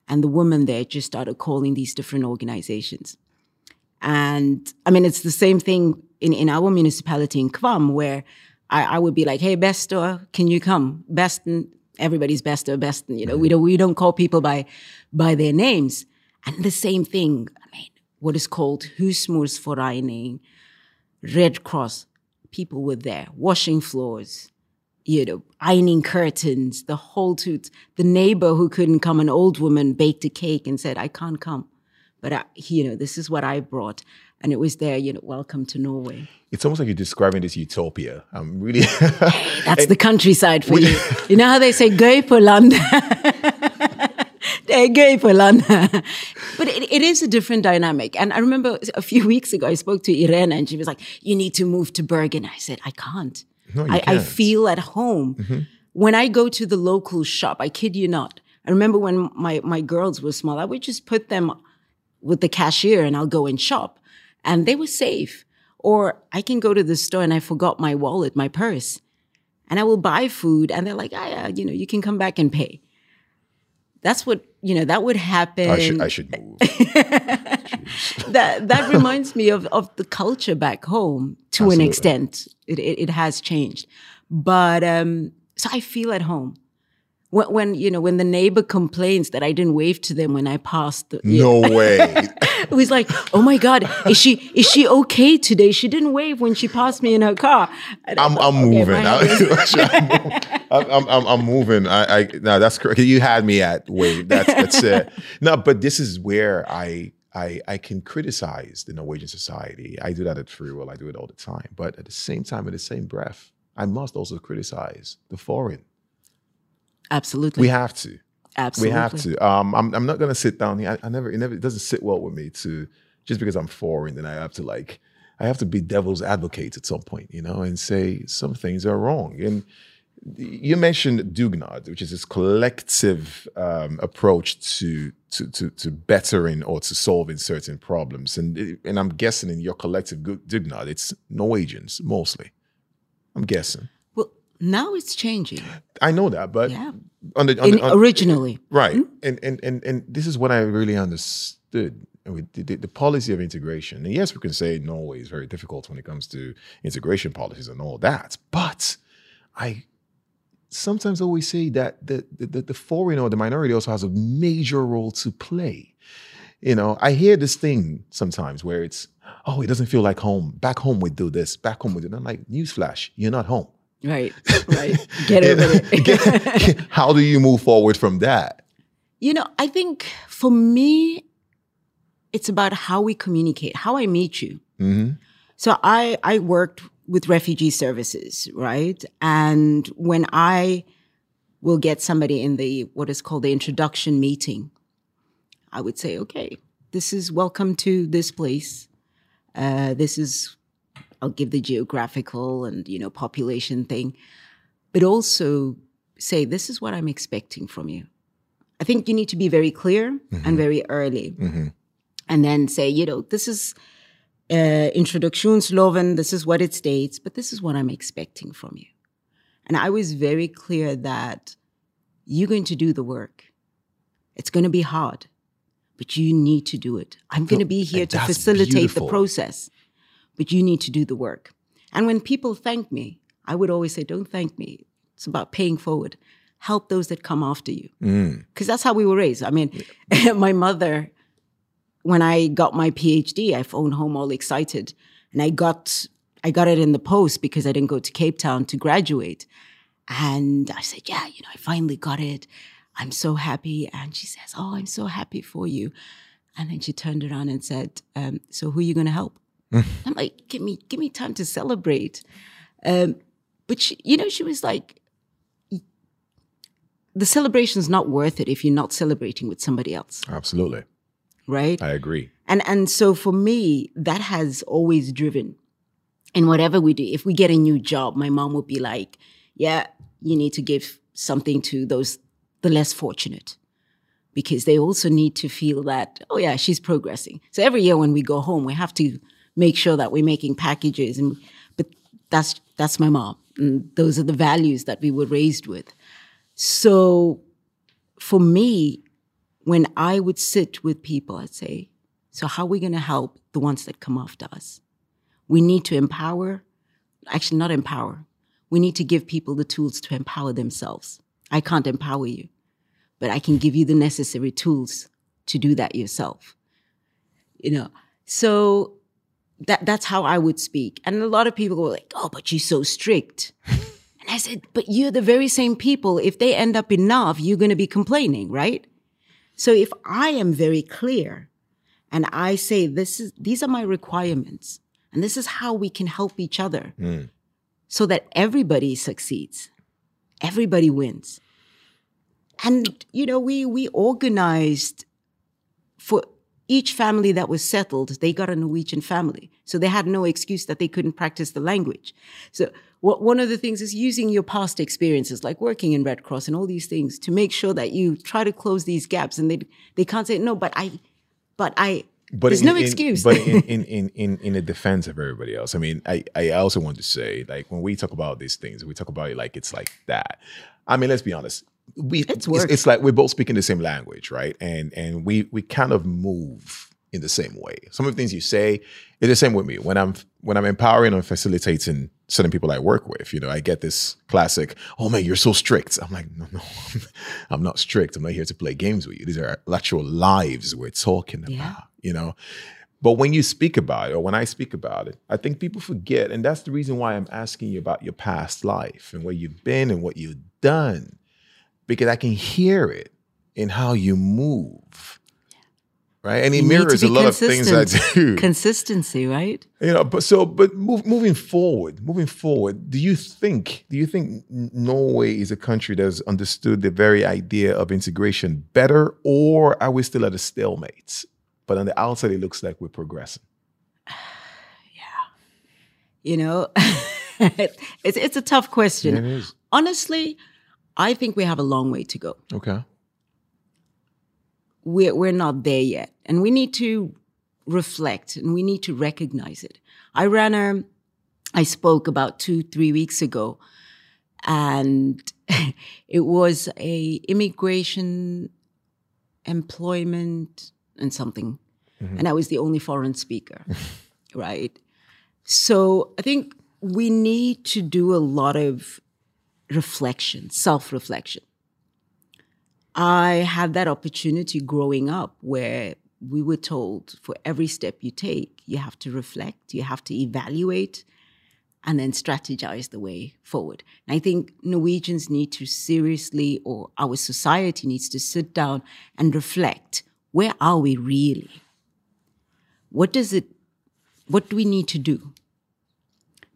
And the woman there just started calling these different organizations. And I mean, it's the same thing in, in our municipality in Kvam, where I, I would be like, hey, Bestor, can you come? Beston, everybody's Bestor, Beston, you know, we don't, we don't call people by, by their names. And the same thing, I mean, what is called Husmorsforening, Red Cross, people were there, washing floors, you know, ironing curtains, the whole toot. The neighbor who couldn't come, an old woman, baked a cake and said, I can't come. But, I, you know, this is what I brought. And it was there, you know, welcome to Norway. it's almost like you're describing this utopia. I'm really. That's the countryside for you. You know how they say, go for landet? Gøy på. But it, it is a different dynamic. And I remember a few weeks ago, I spoke to Irene and she was like, you need to move to Bergen. I said, I can't. No, I, I can't. feel at home. When I go to the local shop, I kid you not. I remember when my, my girls were small, I would just put them with the cashier and I'll go and shop. And they were safe. Or I can go to the store and I forgot my wallet, my purse. And I will buy food and they're like, ah, yeah, you know, you can come back and pay. That's what, you know, that would happen. I should, I should move. that that reminds me of, of the culture back home to Absolutely. an extent. It, it, it has changed. But um, so I feel at home. When, when, you know, when the neighbor complains that I didn't wave to them when I passed, the, No way. it was like, oh my God, is she is she okay today? She didn't wave when she passed me in her car. I'm, I'm okay, moving. my hand is- I'm, I'm, I'm, I'm moving. I, I, no, that's correct. You had me at wait. That's that's it. No, but this is where I, I, I can criticize the Norwegian society. I do that at Free Will. I do it all the time. But at the same time, in the same breath, I must also criticize the foreign. Absolutely. We have to. Absolutely. We have to. Um, I'm, I'm not gonna sit down here. I, I never, it never, it doesn't sit well with me to just because I'm foreign, then I have to like, I have to be devil's advocate at some point, you know, and say some things are wrong. And you mentioned Dugnad, which is this collective um, approach to, to to to bettering or to solving certain problems. And and I'm guessing in your collective Dugnad, it's Norwegians mostly. I'm guessing. Well, now it's changing. I know that, but Yeah. on the, on In, the- on- originally. Right. And, and and and this is what I really understood with the, the, the policy of integration. And yes, we can say Norway is very difficult when it comes to integration policies and all that. But I sometimes I always say that the the, the foreign or the minority also has a major role to play. You know, I hear this thing sometimes where it's, oh, it doesn't feel like home. Back home we do this. Back home we do that. I'm like, newsflash, you're not home. Right, right. Get over it. How do you move forward from that? You know, I think for me, it's about how we communicate, how I meet you. Mm-hmm. So I I worked with refugee services, right? And when I will get somebody in the what is called the introduction meeting, I would say, okay, this is welcome to this place. Uh, this is I'll give the geographical and you know population thing, but also say this is what I'm expecting from you. I think you need to be very clear Mm-hmm. and very early, and then say, you know, this is uh, Introduksjonsloven. This is what it states, but this is what I'm expecting from you. And I was very clear that you're going to do the work. It's going to be hard, but you need to do it. I'm going to be here and to facilitate beautiful. the process, but you need to do the work. And when people thank me, I would always say, don't thank me. It's about paying forward. Help those that come after you. Mm. Because that's how we were raised. I mean, my mother, when I got my PhD, I phoned home all excited. And I got I got it in the post because I didn't go to Cape Town to graduate. And I said, Yeah, you know, I finally got it. I'm so happy. And she says, Oh, I'm so happy for you. And then she turned around and said, um, So who are you gonna help? I'm like, give me, give me time to celebrate. Um, but she, you know, she was like, the celebration's not worth it if you're not celebrating with somebody else, Absolutely. Right? I agree. And and so for me, that has always driven. in whatever we do, if we get a new job, my mom would be like, "Yeah, you need to give something to those the less fortunate." Because they also need to feel that, oh yeah, she's progressing. So every year when we go home, we have to make sure that we're making packages and but that's that's my mom. And those are the values that we were raised with. So for me, when I would sit with people, I'd say, so how are we going to help the ones that come after us? We need to empower, actually, not empower. We need to give people the tools to empower themselves. I can't empower you, but I can give you the necessary tools to do that yourself. You know, so that that's how I would speak. And a lot of people were like, "Oh, but you're so strict." and I said, "But you're the very same people. If they end up enough, you're going to be complaining, right?" So if I am very clear and I say this is these are my requirements and this is how we can help each other hmm. so that everybody succeeds. Everybody wins. And you know, we we organized for each family that was settled, they got a Norwegian family. So they had no excuse that they couldn't practice the language. So what, one of the things is using your past experiences, like working in Red Cross and all these things to make sure that you try to close these gaps and they, they can't say, no, but I, but I, But there's in- no in- excuse. but in, in, in, in, in the defense of everybody else, I mean, I, I also want to say, like, when we talk about these things, we talk about it like it's like that. I mean, let's be honest. We It's it's, it's like we're both speaking the same language, right? And and we we kind of move in the same way. Some of the things you say is the same with me. When I'm when I'm empowering and facilitating certain people I work with, you know, I get this classic, "Oh man, you're so strict." I'm like, "No, no, I'm not strict. I'm not here to play games with you. These are actual lives we're talking about." Yeah. You know, but when you speak about it, or when I speak about it, I think people forget. And that's the reason why I'm asking you about your past life and where you've been and what you've done, because I can hear it in how you move. Right. And it You need to mirrors a lot of things I do. consistency, right? You know, but so, but move, moving forward, moving forward, do you think, do you think Norway is a country that's understood the very idea of integration better, or are we still at a stalemate? But on the outside, it looks like we're progressing. Yeah. You know, it's, it's a tough question. It is. Honestly, I think we have a long way to go. Okay. We're, we're not there yet. And we need to reflect and we need to recognize it. I ran a, I spoke about two, three weeks ago, and it was a immigration, employment, and something. Mm-hmm. And I was the only foreign speaker, right? So I think we need to do a lot of reflection, self reflection. I had that opportunity growing up where we were told for every step you take, you have to reflect, you have to evaluate, and then strategize the way forward. And I think Norwegians need to seriously, or our society needs to sit down and reflect where are we really? What does it, what do we need to do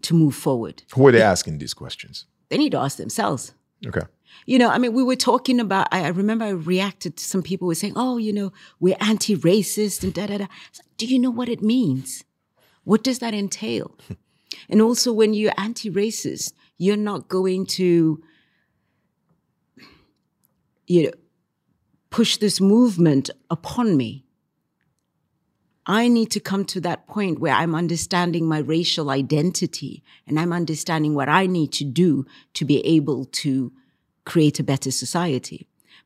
to move forward? Who are they asking these questions? They need to ask themselves. Okay. You know, I mean, we were talking about, I, I remember I reacted to some people were saying, oh, you know, we're anti racist and da da da. Like, do you know what it means? What does that entail? and also, when you're anti racist, you're not going to, you know, push this movement upon me. I need to come to that point where I'm understanding my racial identity and I'm understanding what I need to do to be able to create a better society.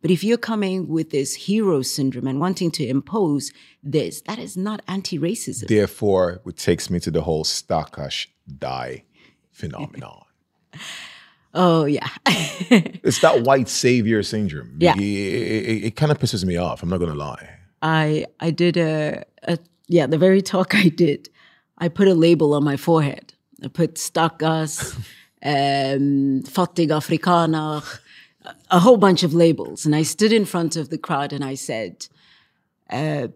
But if you're coming with this hero syndrome and wanting to impose this, that is not anti racism. Therefore, it takes me to the whole Stakkars deg phenomenon. oh, yeah. it's that white savior syndrome. Yeah. It, it, it kind of pisses me off. I'm not going to lie. I, I did a, a, yeah, the very talk I did, I put a label on my forehead. I put Stakkars, um, Fattig Afrikaner, a whole bunch of labels. And I stood in front of the crowd and I said, uh,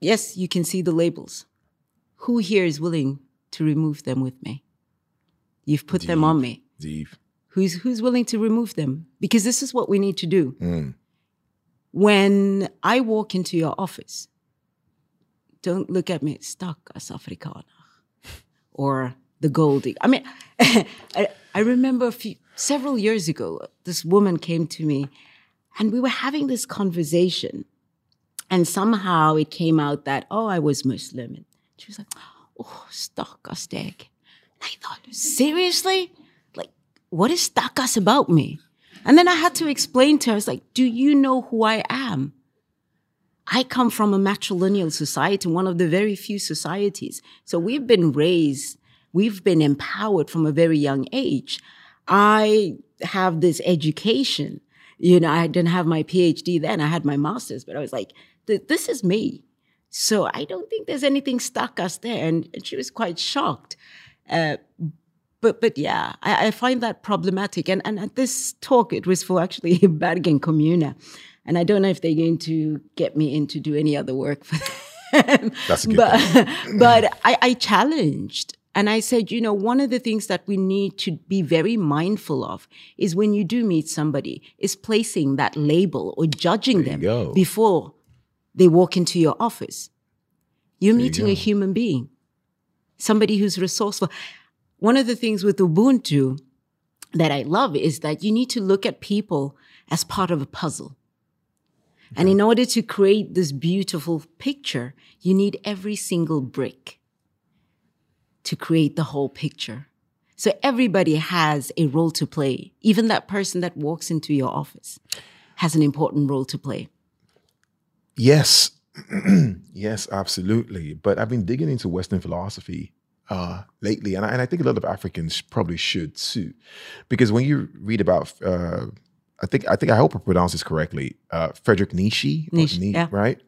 Yes, you can see the labels. Who here is willing to remove them with me? You've put Deep, them on me. Deep. Who's, who's willing to remove them? Because this is what we need to do. Mm. When I walk into your office, don't look at me, stakkars afrikaner, or the goldie. I mean, I, I remember a few, several years ago, this woman came to me and we were having this conversation. And somehow it came out that, oh, I was Muslim. And she was like, oh, stakkars deg. I thought, seriously? Like, what is stakkars about me? And then I had to explain to her, I was like, do you know who I am? I come from a matrilineal society, one of the very few societies. So we've been raised, we've been empowered from a very young age. I have this education. You know, I didn't have my PhD then, I had my master's, but I was like, this is me. So I don't think there's anything stuck us there. And, and she was quite shocked. Uh, but but yeah, I, I, find that problematic. And and at this talk, it was for actually Bergen Kommune. And I don't know if they're going to get me in to do any other work for them. That's a good but, but I, I challenged and I said, you know, one of the things that we need to be very mindful of is when you do meet somebody, is placing that label or judging them before they walk into your office. You're There you meeting a human being, somebody who's resourceful. One of the things with Ubuntu that I love is that you need to look at people as part of a puzzle. And in order to create this beautiful picture, you need every single brick to create the whole picture. So everybody has a role to play. Even that person that walks into your office has an important role to play. Yes, yes, absolutely. But I've been digging into Western philosophy uh, lately, and I, and I think a lot of Africans probably should too, because when you read about, uh, I think I think I hope I pronounce this correctly, uh, Friedrich Nietzsche, or Nietzsche, yeah. right?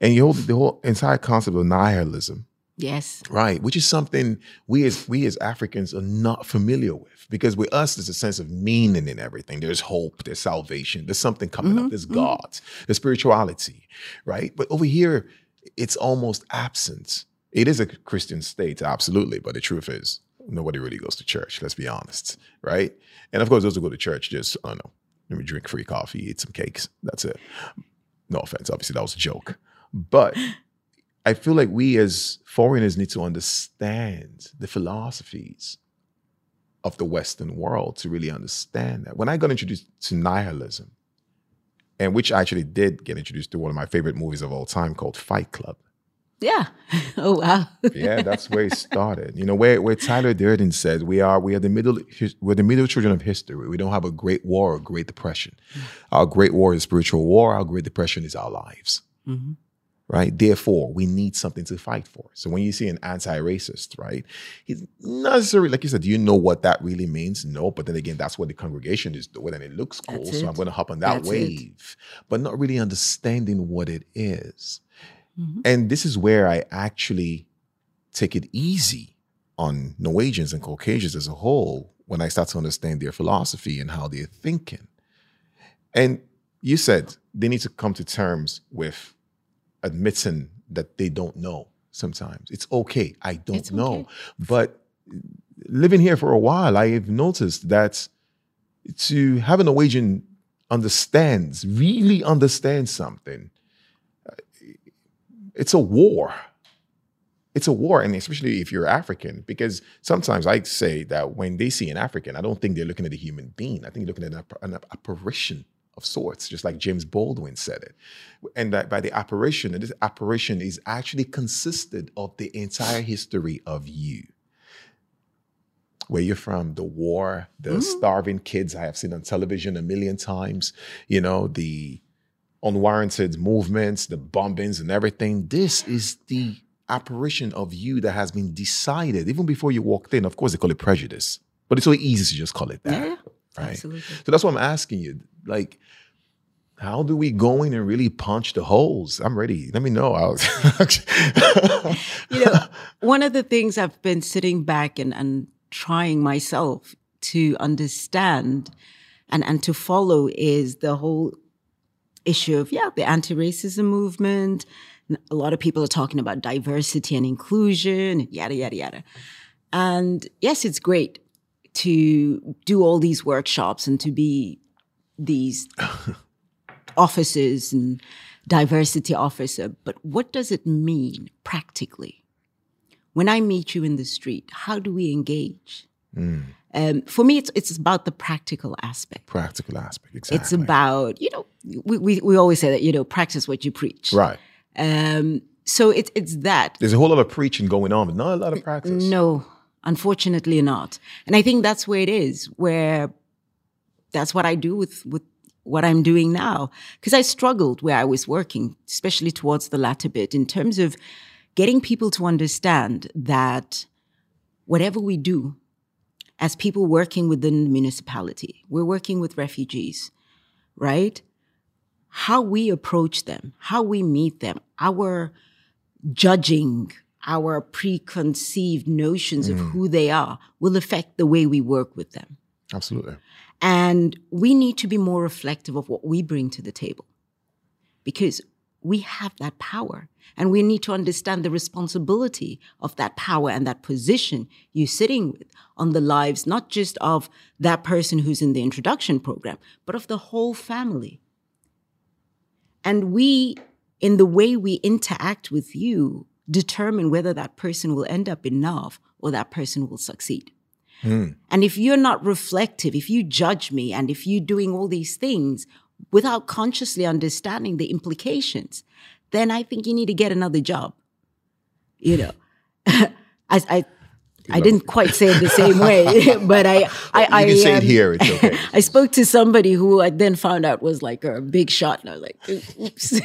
And you hold the whole entire concept of nihilism, Yes. right? Which is something we as we as Africans are not familiar with, because with us there's a sense of meaning in everything. There's hope, there's salvation, there's something coming up, mm-hmm, there's mm-hmm. God, there's spirituality, right? But over here, it's almost absent. It is a Christian state, absolutely, but the truth is nobody really goes to church. Let's be honest, right? And of course, those who go to church just I don't know, maybe drink free coffee, eat some cakes. That's it. No offense, obviously that was a joke, but I feel like we as foreigners need to understand the philosophies of the Western world to really understand that. When I got introduced to nihilism, and which I actually did get introduced to one of my favorite movies of all time called Fight Club. Yeah. Oh wow. Yeah, that's where it started. You know, where where Tyler Durden said we are we are the middle we're the middle children of history. We don't have a great war or great depression. Our great war is spiritual war. Our great depression is our lives. Mhm. Right. Therefore, we need something to fight for. So when you see an anti-racist, right, he's not necessarily like you said. Do you know what that really means? No. But then again, that's what the congregation is doing, and it looks cool. That's So. I'm going to hop on that That's it. wave, but not really understanding what it is. Mm-hmm. And this is where I actually take it easy on Norwegians and Caucasians as a whole when I start to understand their philosophy and how they're thinking. And you said they need to come to terms with admitting that they don't know sometimes. It's okay. I don't know. But living here for a while, I have noticed that to have a Norwegian understands, really understands something, uh, it's a war. It's a war, and especially if you're African, because sometimes I say that when they see an African, I don't think they're looking at a human being. I think they're looking at an apparition of sorts, just like James Baldwin said it. And that by the apparition, and this apparition is actually consisted of the entire history of you where you're from, the war, the mm-hmm. starving kids I have seen on television a million times, you know, the unwarranted movements, the bombings and everything. This is the apparition of you that has been decided even before you walked in. Of course, they call it prejudice, but it's so easy to just call it that. Yeah, right? absolutely. So that's what I'm asking you. Like, how do we go in and really punch the holes? I'm ready. Let me know. I'll you know, one of the things I've been sitting back and, and trying myself to understand and, and to follow is the whole issue of, yeah, the anti racism movement. A lot of people are talking about diversity and inclusion, yada, yada, yada. And yes, it's great to do all these workshops and to be these officers and diversity officer, but what does it mean practically? When I meet you in the street, how do we engage? Um, for me, it's it's about the practical aspect. Practical aspect, exactly. It's about you know we, we we always say that you know practice what you preach. right. Um, so it's it's that. There's a whole lot of preaching going on, but not a lot of practice. No, unfortunately not. And I think that's where it is, where that's what I do with, with what I'm doing now. Because I struggled where I was working, especially towards the latter bit, in terms of getting people to understand that whatever we do as people working within the municipality, we're working with refugees, right? How we approach them, how we meet them, our judging, our preconceived notions of mm. who they are will affect the way we work with them. Absolutely. And we need to be more reflective of what we bring to the table because we have that power and we need to understand the responsibility of that power and that position you're sitting with on the lives, not just of that person who's in the introduction program, but of the whole family. And we, in the way we interact with you, determine whether that person will end up in or that person will succeed. Hmm. And if you're not reflective, if you judge me, and if you're doing all these things without consciously understanding the implications, then I think you need to get another job. You know, I, I didn't quite say it the same way, but I, I, You I, can say it um, here. It's okay. I spoke to somebody who I then found out was like a big shot, and I was like, "Oops,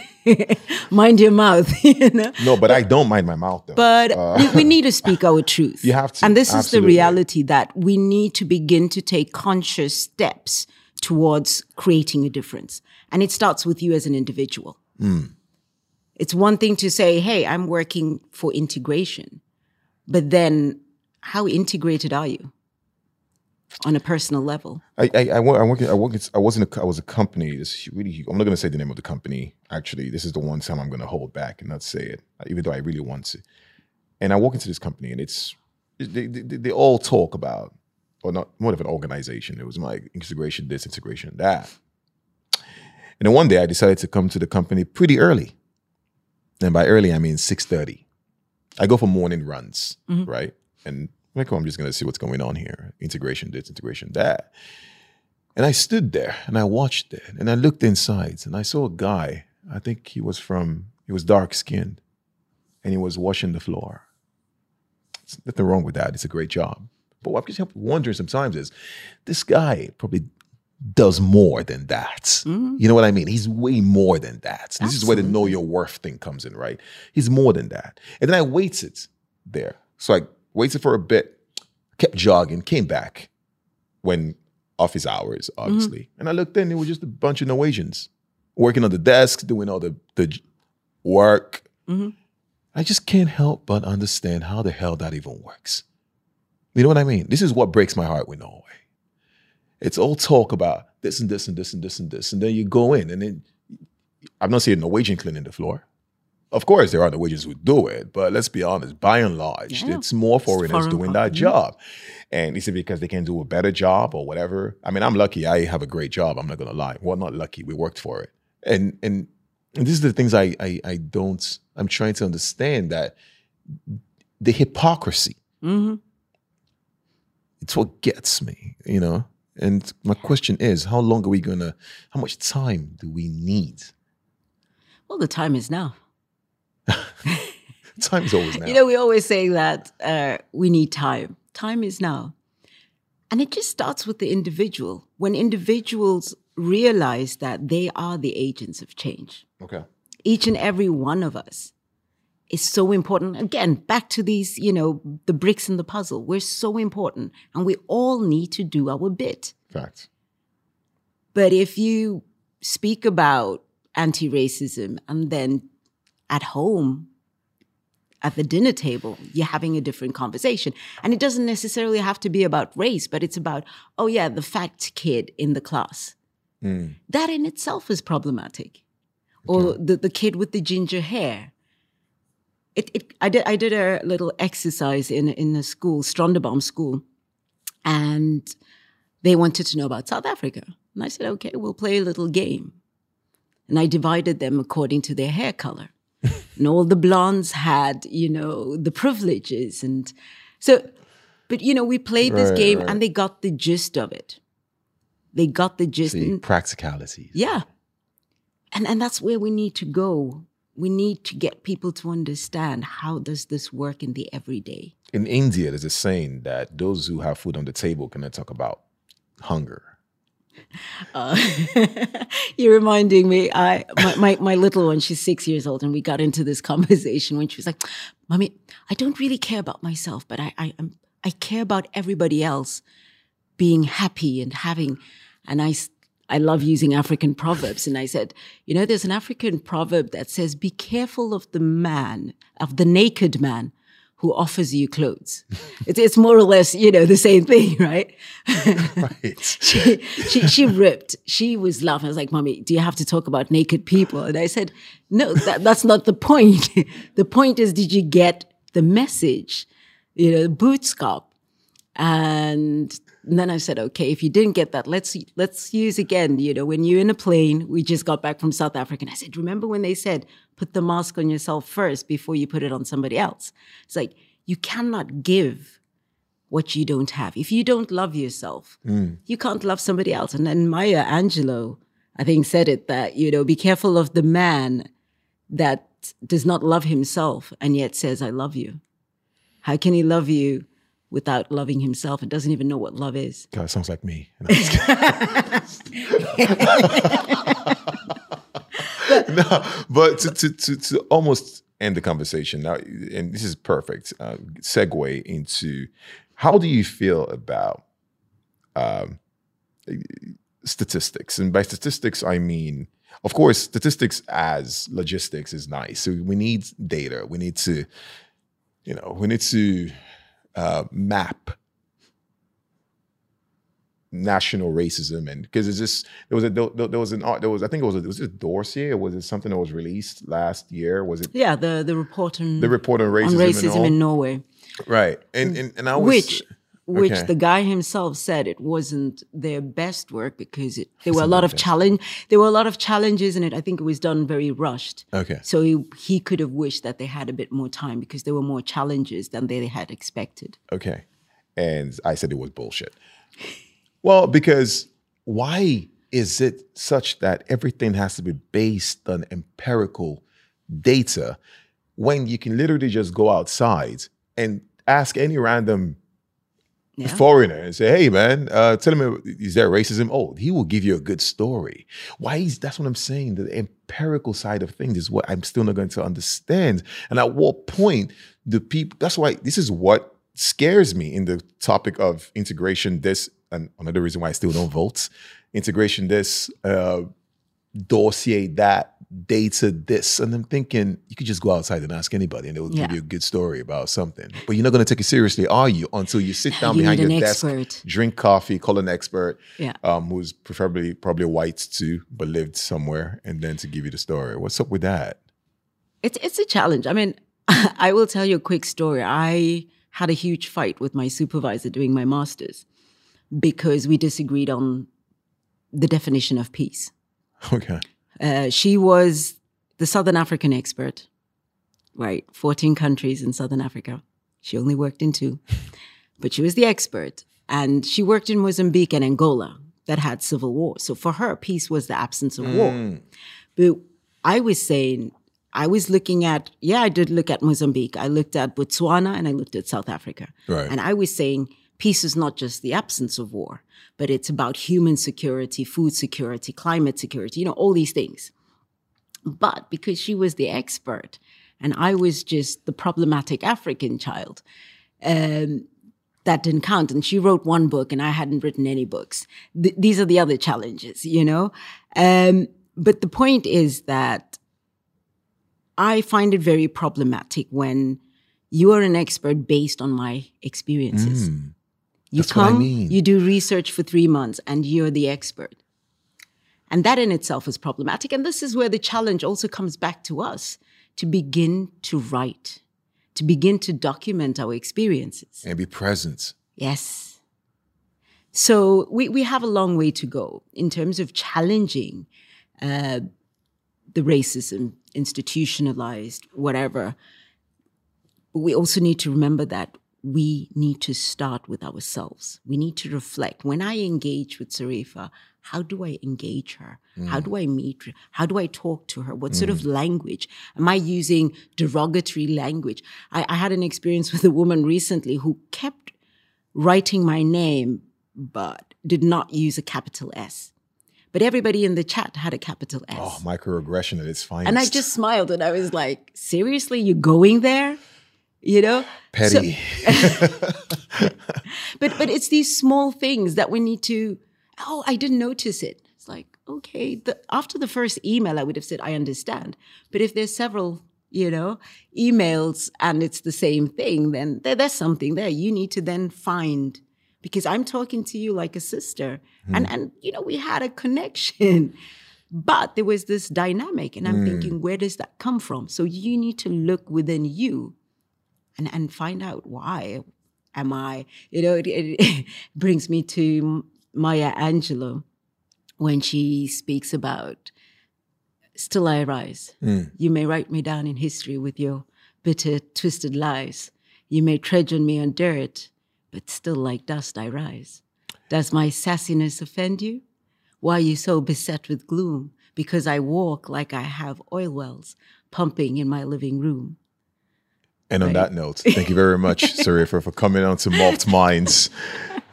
mind your mouth," you know. No, but I don't mind my mouth though. But we, we need to speak our truth. You have to, And this is the reality that we need to begin to take conscious steps towards creating a difference. And it starts with you as an individual. Hmm. It's one thing to say, hey, I'm working for integration. But then how integrated are you on a personal level? I I I work I work I work I was in a I was a company. This really I'm not going to say the name of the company. Actually, this is the one time I'm going to hold back and not say it, even though I really want to. And I walk into this company, and it's they they, they all talk about, or not more of an organization. It was my integration this, integration that. And then one day I decided to come to the company pretty early. And by early I mean six thirty. I go for morning runs, mm-hmm. right? And I'm like, oh, I'm just gonna see what's going on here. Integration this, integration that. And I stood there and I watched it and I looked inside and I saw a guy. I think he was from, he was dark skinned and he was washing the floor. There's nothing wrong with that. It's a great job. But what I'm just wondering sometimes is this guy probably does more than that. Mm-hmm. You know what I mean? He's way more than that. This is where the know your worth thing comes in, right? He's more than that. And then I waited there. So I waited for a bit, kept jogging, came back when office hours, mm-hmm. obviously. And I looked in, it was just a bunch of Norwegians working on the desk, doing all the, the work. Mm-hmm. I just can't help but understand how the hell that even works. You know what I mean? This is what breaks my heart with Norway. It's all talk about this and this and this and this and this. And then you go in and then I'm not saying Norwegian cleaning the floor. Of course, there are Norwegians who do it, but let's be honest, by and large, Yeah. it's more foreigners foreign doing that job. And is it because they can do a better job or whatever? I mean, I'm lucky I have a great job. I'm not gonna lie. Well, not lucky, we worked for it. And and, and these are the things I, I I don't I'm trying to understand that the hypocrisy hmm it's what gets me, you know. And my question is, how long are we gonna? How much time do we need? Well, the time is now. Time is always now. You know, we always say that uh, we need time. Time is now. And it just starts with the individual. When individuals realize that they are the agents of change, okay. each and every one of us is so important. Again, back to these, you know, the bricks in the puzzle. We're so important and we all need to do our bit. Fact. But if you speak about anti racism and then at home, at the dinner table, you're having a different conversation. And it doesn't necessarily have to be about race, but it's about, oh, yeah, the fat kid in the class. Mm. That in itself is problematic. Or the, the kid with the ginger hair. It, it, I, did, I did a little exercise in, in a school, Strandebarm School, and they wanted to know about South Africa. And I said, okay, we'll play a little game. And I divided them according to their hair color. And all the blondes had, you know, the privileges. And so, but, you know, we played this game right. and they got the gist of it. They got the gist. And- practicalities. yeah. And and that's where we need to go. We need to get people to understand how does this work in the everyday. In India, there's a saying that those who have food on the table cannot talk about hunger. Uh, you're reminding me. I my, my my little one, she's six years old, and we got into this conversation when she was like, "Mommy, I don't really care about myself, but I I am I care about everybody else being happy and having." And I I love using African proverbs, and I said, you know, there's an African proverb that says, "Be careful of the man, of the naked man." Who offers you clothes? It's, it's more or less, you know, the same thing, right? Right. she, she she ripped. She was laughing. I was like, "Mommy, do you have to talk about naked people?" And I said, "No, that, that's not the point. the point is, did you get the message? You know, bootstrap." And then I said, "Okay, if you didn't get that, let's let's use again. You know, when you're in a plane, we just got back from South Africa. And I said, remember when they said put the mask on yourself first before you put it on somebody else? It's like you cannot give." what you don't have. If you don't love yourself, mm. you can't love somebody else. And then Maya Angelou, I think, said it that, you know, be careful of the man that does not love himself and yet says, I love you. How can he love you without loving himself and doesn't even know what love is? God, sounds like me. And I'm just kidding. no, but to, to, to, to almost end the conversation now, and this is perfect uh, segue into how do you feel about um, statistics? And by statistics, I mean, of course, statistics as logistics is nice. So we need data. We need to, you know, we need to uh, map national racism and because it's just there was a there, there was an there was I think it was a, was it Dorsey or was it something that was released last year was it Yeah, the, the report on, the report on racism, on racism in Norway. right and and, and I was which which okay. the guy himself said it wasn't their best work because it, there were a lot of challenge there were a lot of challenges in it i think it was done very rushed okay so he, he could have wished that they had a bit more time because there were more challenges than they had expected Okay. And I said it was bullshit. Well, because why is it such that everything has to be based on empirical data when you can literally just go outside and ask any random yeah foreigner and say, "Hey, man, uh, tell me, is there racism?" Oh, he will give you a good story. Why is that's what I'm saying? The empirical side of things is what I'm still not going to understand. And at what point do people? That's why this is what scares me in the topic of integration. This and another reason why I still don't vote. Integration. This uh, dossier that data this. And I'm thinking, you could just go outside and ask anybody and they will Yeah. give you a good story about something. But you're not going to take it seriously, are you? Until you sit down You behind your desk, expert. drink coffee, call an expert, Yeah. um, who's preferably probably white too, but lived somewhere, and then to give you the story. What's up with that? It's it's a challenge. I mean, I will tell you a quick story. I had a huge fight with my supervisor doing my masters because we disagreed on the definition of peace. Okay. Uh, she was the Southern African expert, right? 14 countries in Southern Africa. She only worked in two, but she was the expert. And she worked in Mozambique and Angola that had civil war. So for her, peace was the absence of war. But I was saying, I was looking at, yeah, I did look at Mozambique. I looked at Botswana and I looked at South Africa. Right. And I was saying, peace is not just the absence of war, but it's about human security, food security, climate security, you know, all these things. But because she was the expert and I was just the problematic African child, um, that didn't count. And she wrote one book and I hadn't written any books. Th- these are the other challenges, you know? Um, but the point is that I find it very problematic when you are an expert based on my experiences. You. That's what I come, mean. you do research for three months, and you're the expert. And that in itself is problematic. And this is where the challenge also comes back to us to begin to write, to begin to document our experiences. And be present. Yes. So we, we have a long way to go in terms of challenging uh, the racism, institutionalized, whatever. But we also need to remember that we need to start with ourselves. We need to reflect. When I engage with Sarifa, how do I engage her? How mm. do I meet her? How do I talk to her? What sort of mm. language? Am I using derogatory language? I, I had an experience with a woman recently who kept writing my name, but did not use a capital S. But everybody in the chat had a capital S. Oh, microaggression at its finest. and I just smiled and I was like, seriously, you're going there? You know? petty. But but it's these small things that we need to. Oh, I didn't notice it. It's like okay. The, after the first email, I would have said I understand. But if there's several, you know, emails and it's the same thing, then there, there's something there. You need to then find because I'm talking to you like a sister, hmm. and and you know we had a connection. But there was this dynamic, and I'm hmm. thinking, where does that come from? So you need to look within you and and find out why am I? You know, it, it brings me to Maya Angelou when she speaks about "Still I rise." Mm. You may write me down in history with your bitter, twisted lies. You may trudge on me on dirt, but still like dust I rise. Does my sassiness offend you? Why are you so beset with gloom? Because I walk like I have oil wells pumping in my living room. And on that note, thank you very much, Sarifa, for coming on to Morphed Minds.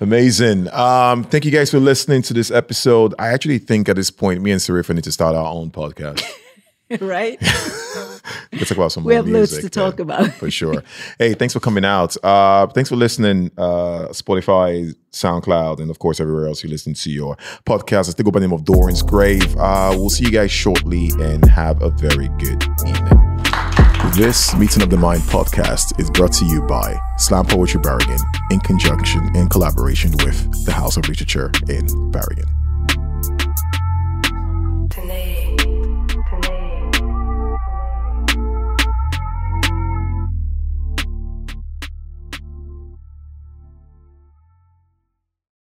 Amazing. Um, thank you guys for listening to this episode. I actually think at this point, me and Sarifa need to start our own podcast. right? Let's talk about some We have loads to talk then, about. for sure. Hey, thanks for coming out. Uh, thanks for listening. Uh, Spotify, SoundCloud, and of course everywhere else you listen to your podcast. I still go by the name of Doran's Grave. Uh, we'll see you guys shortly, and have a very good evening. This Meeting of the Mind podcast is brought to you by Slam Poetry Bergen in conjunction, in collaboration with the House of Literature in Bergen.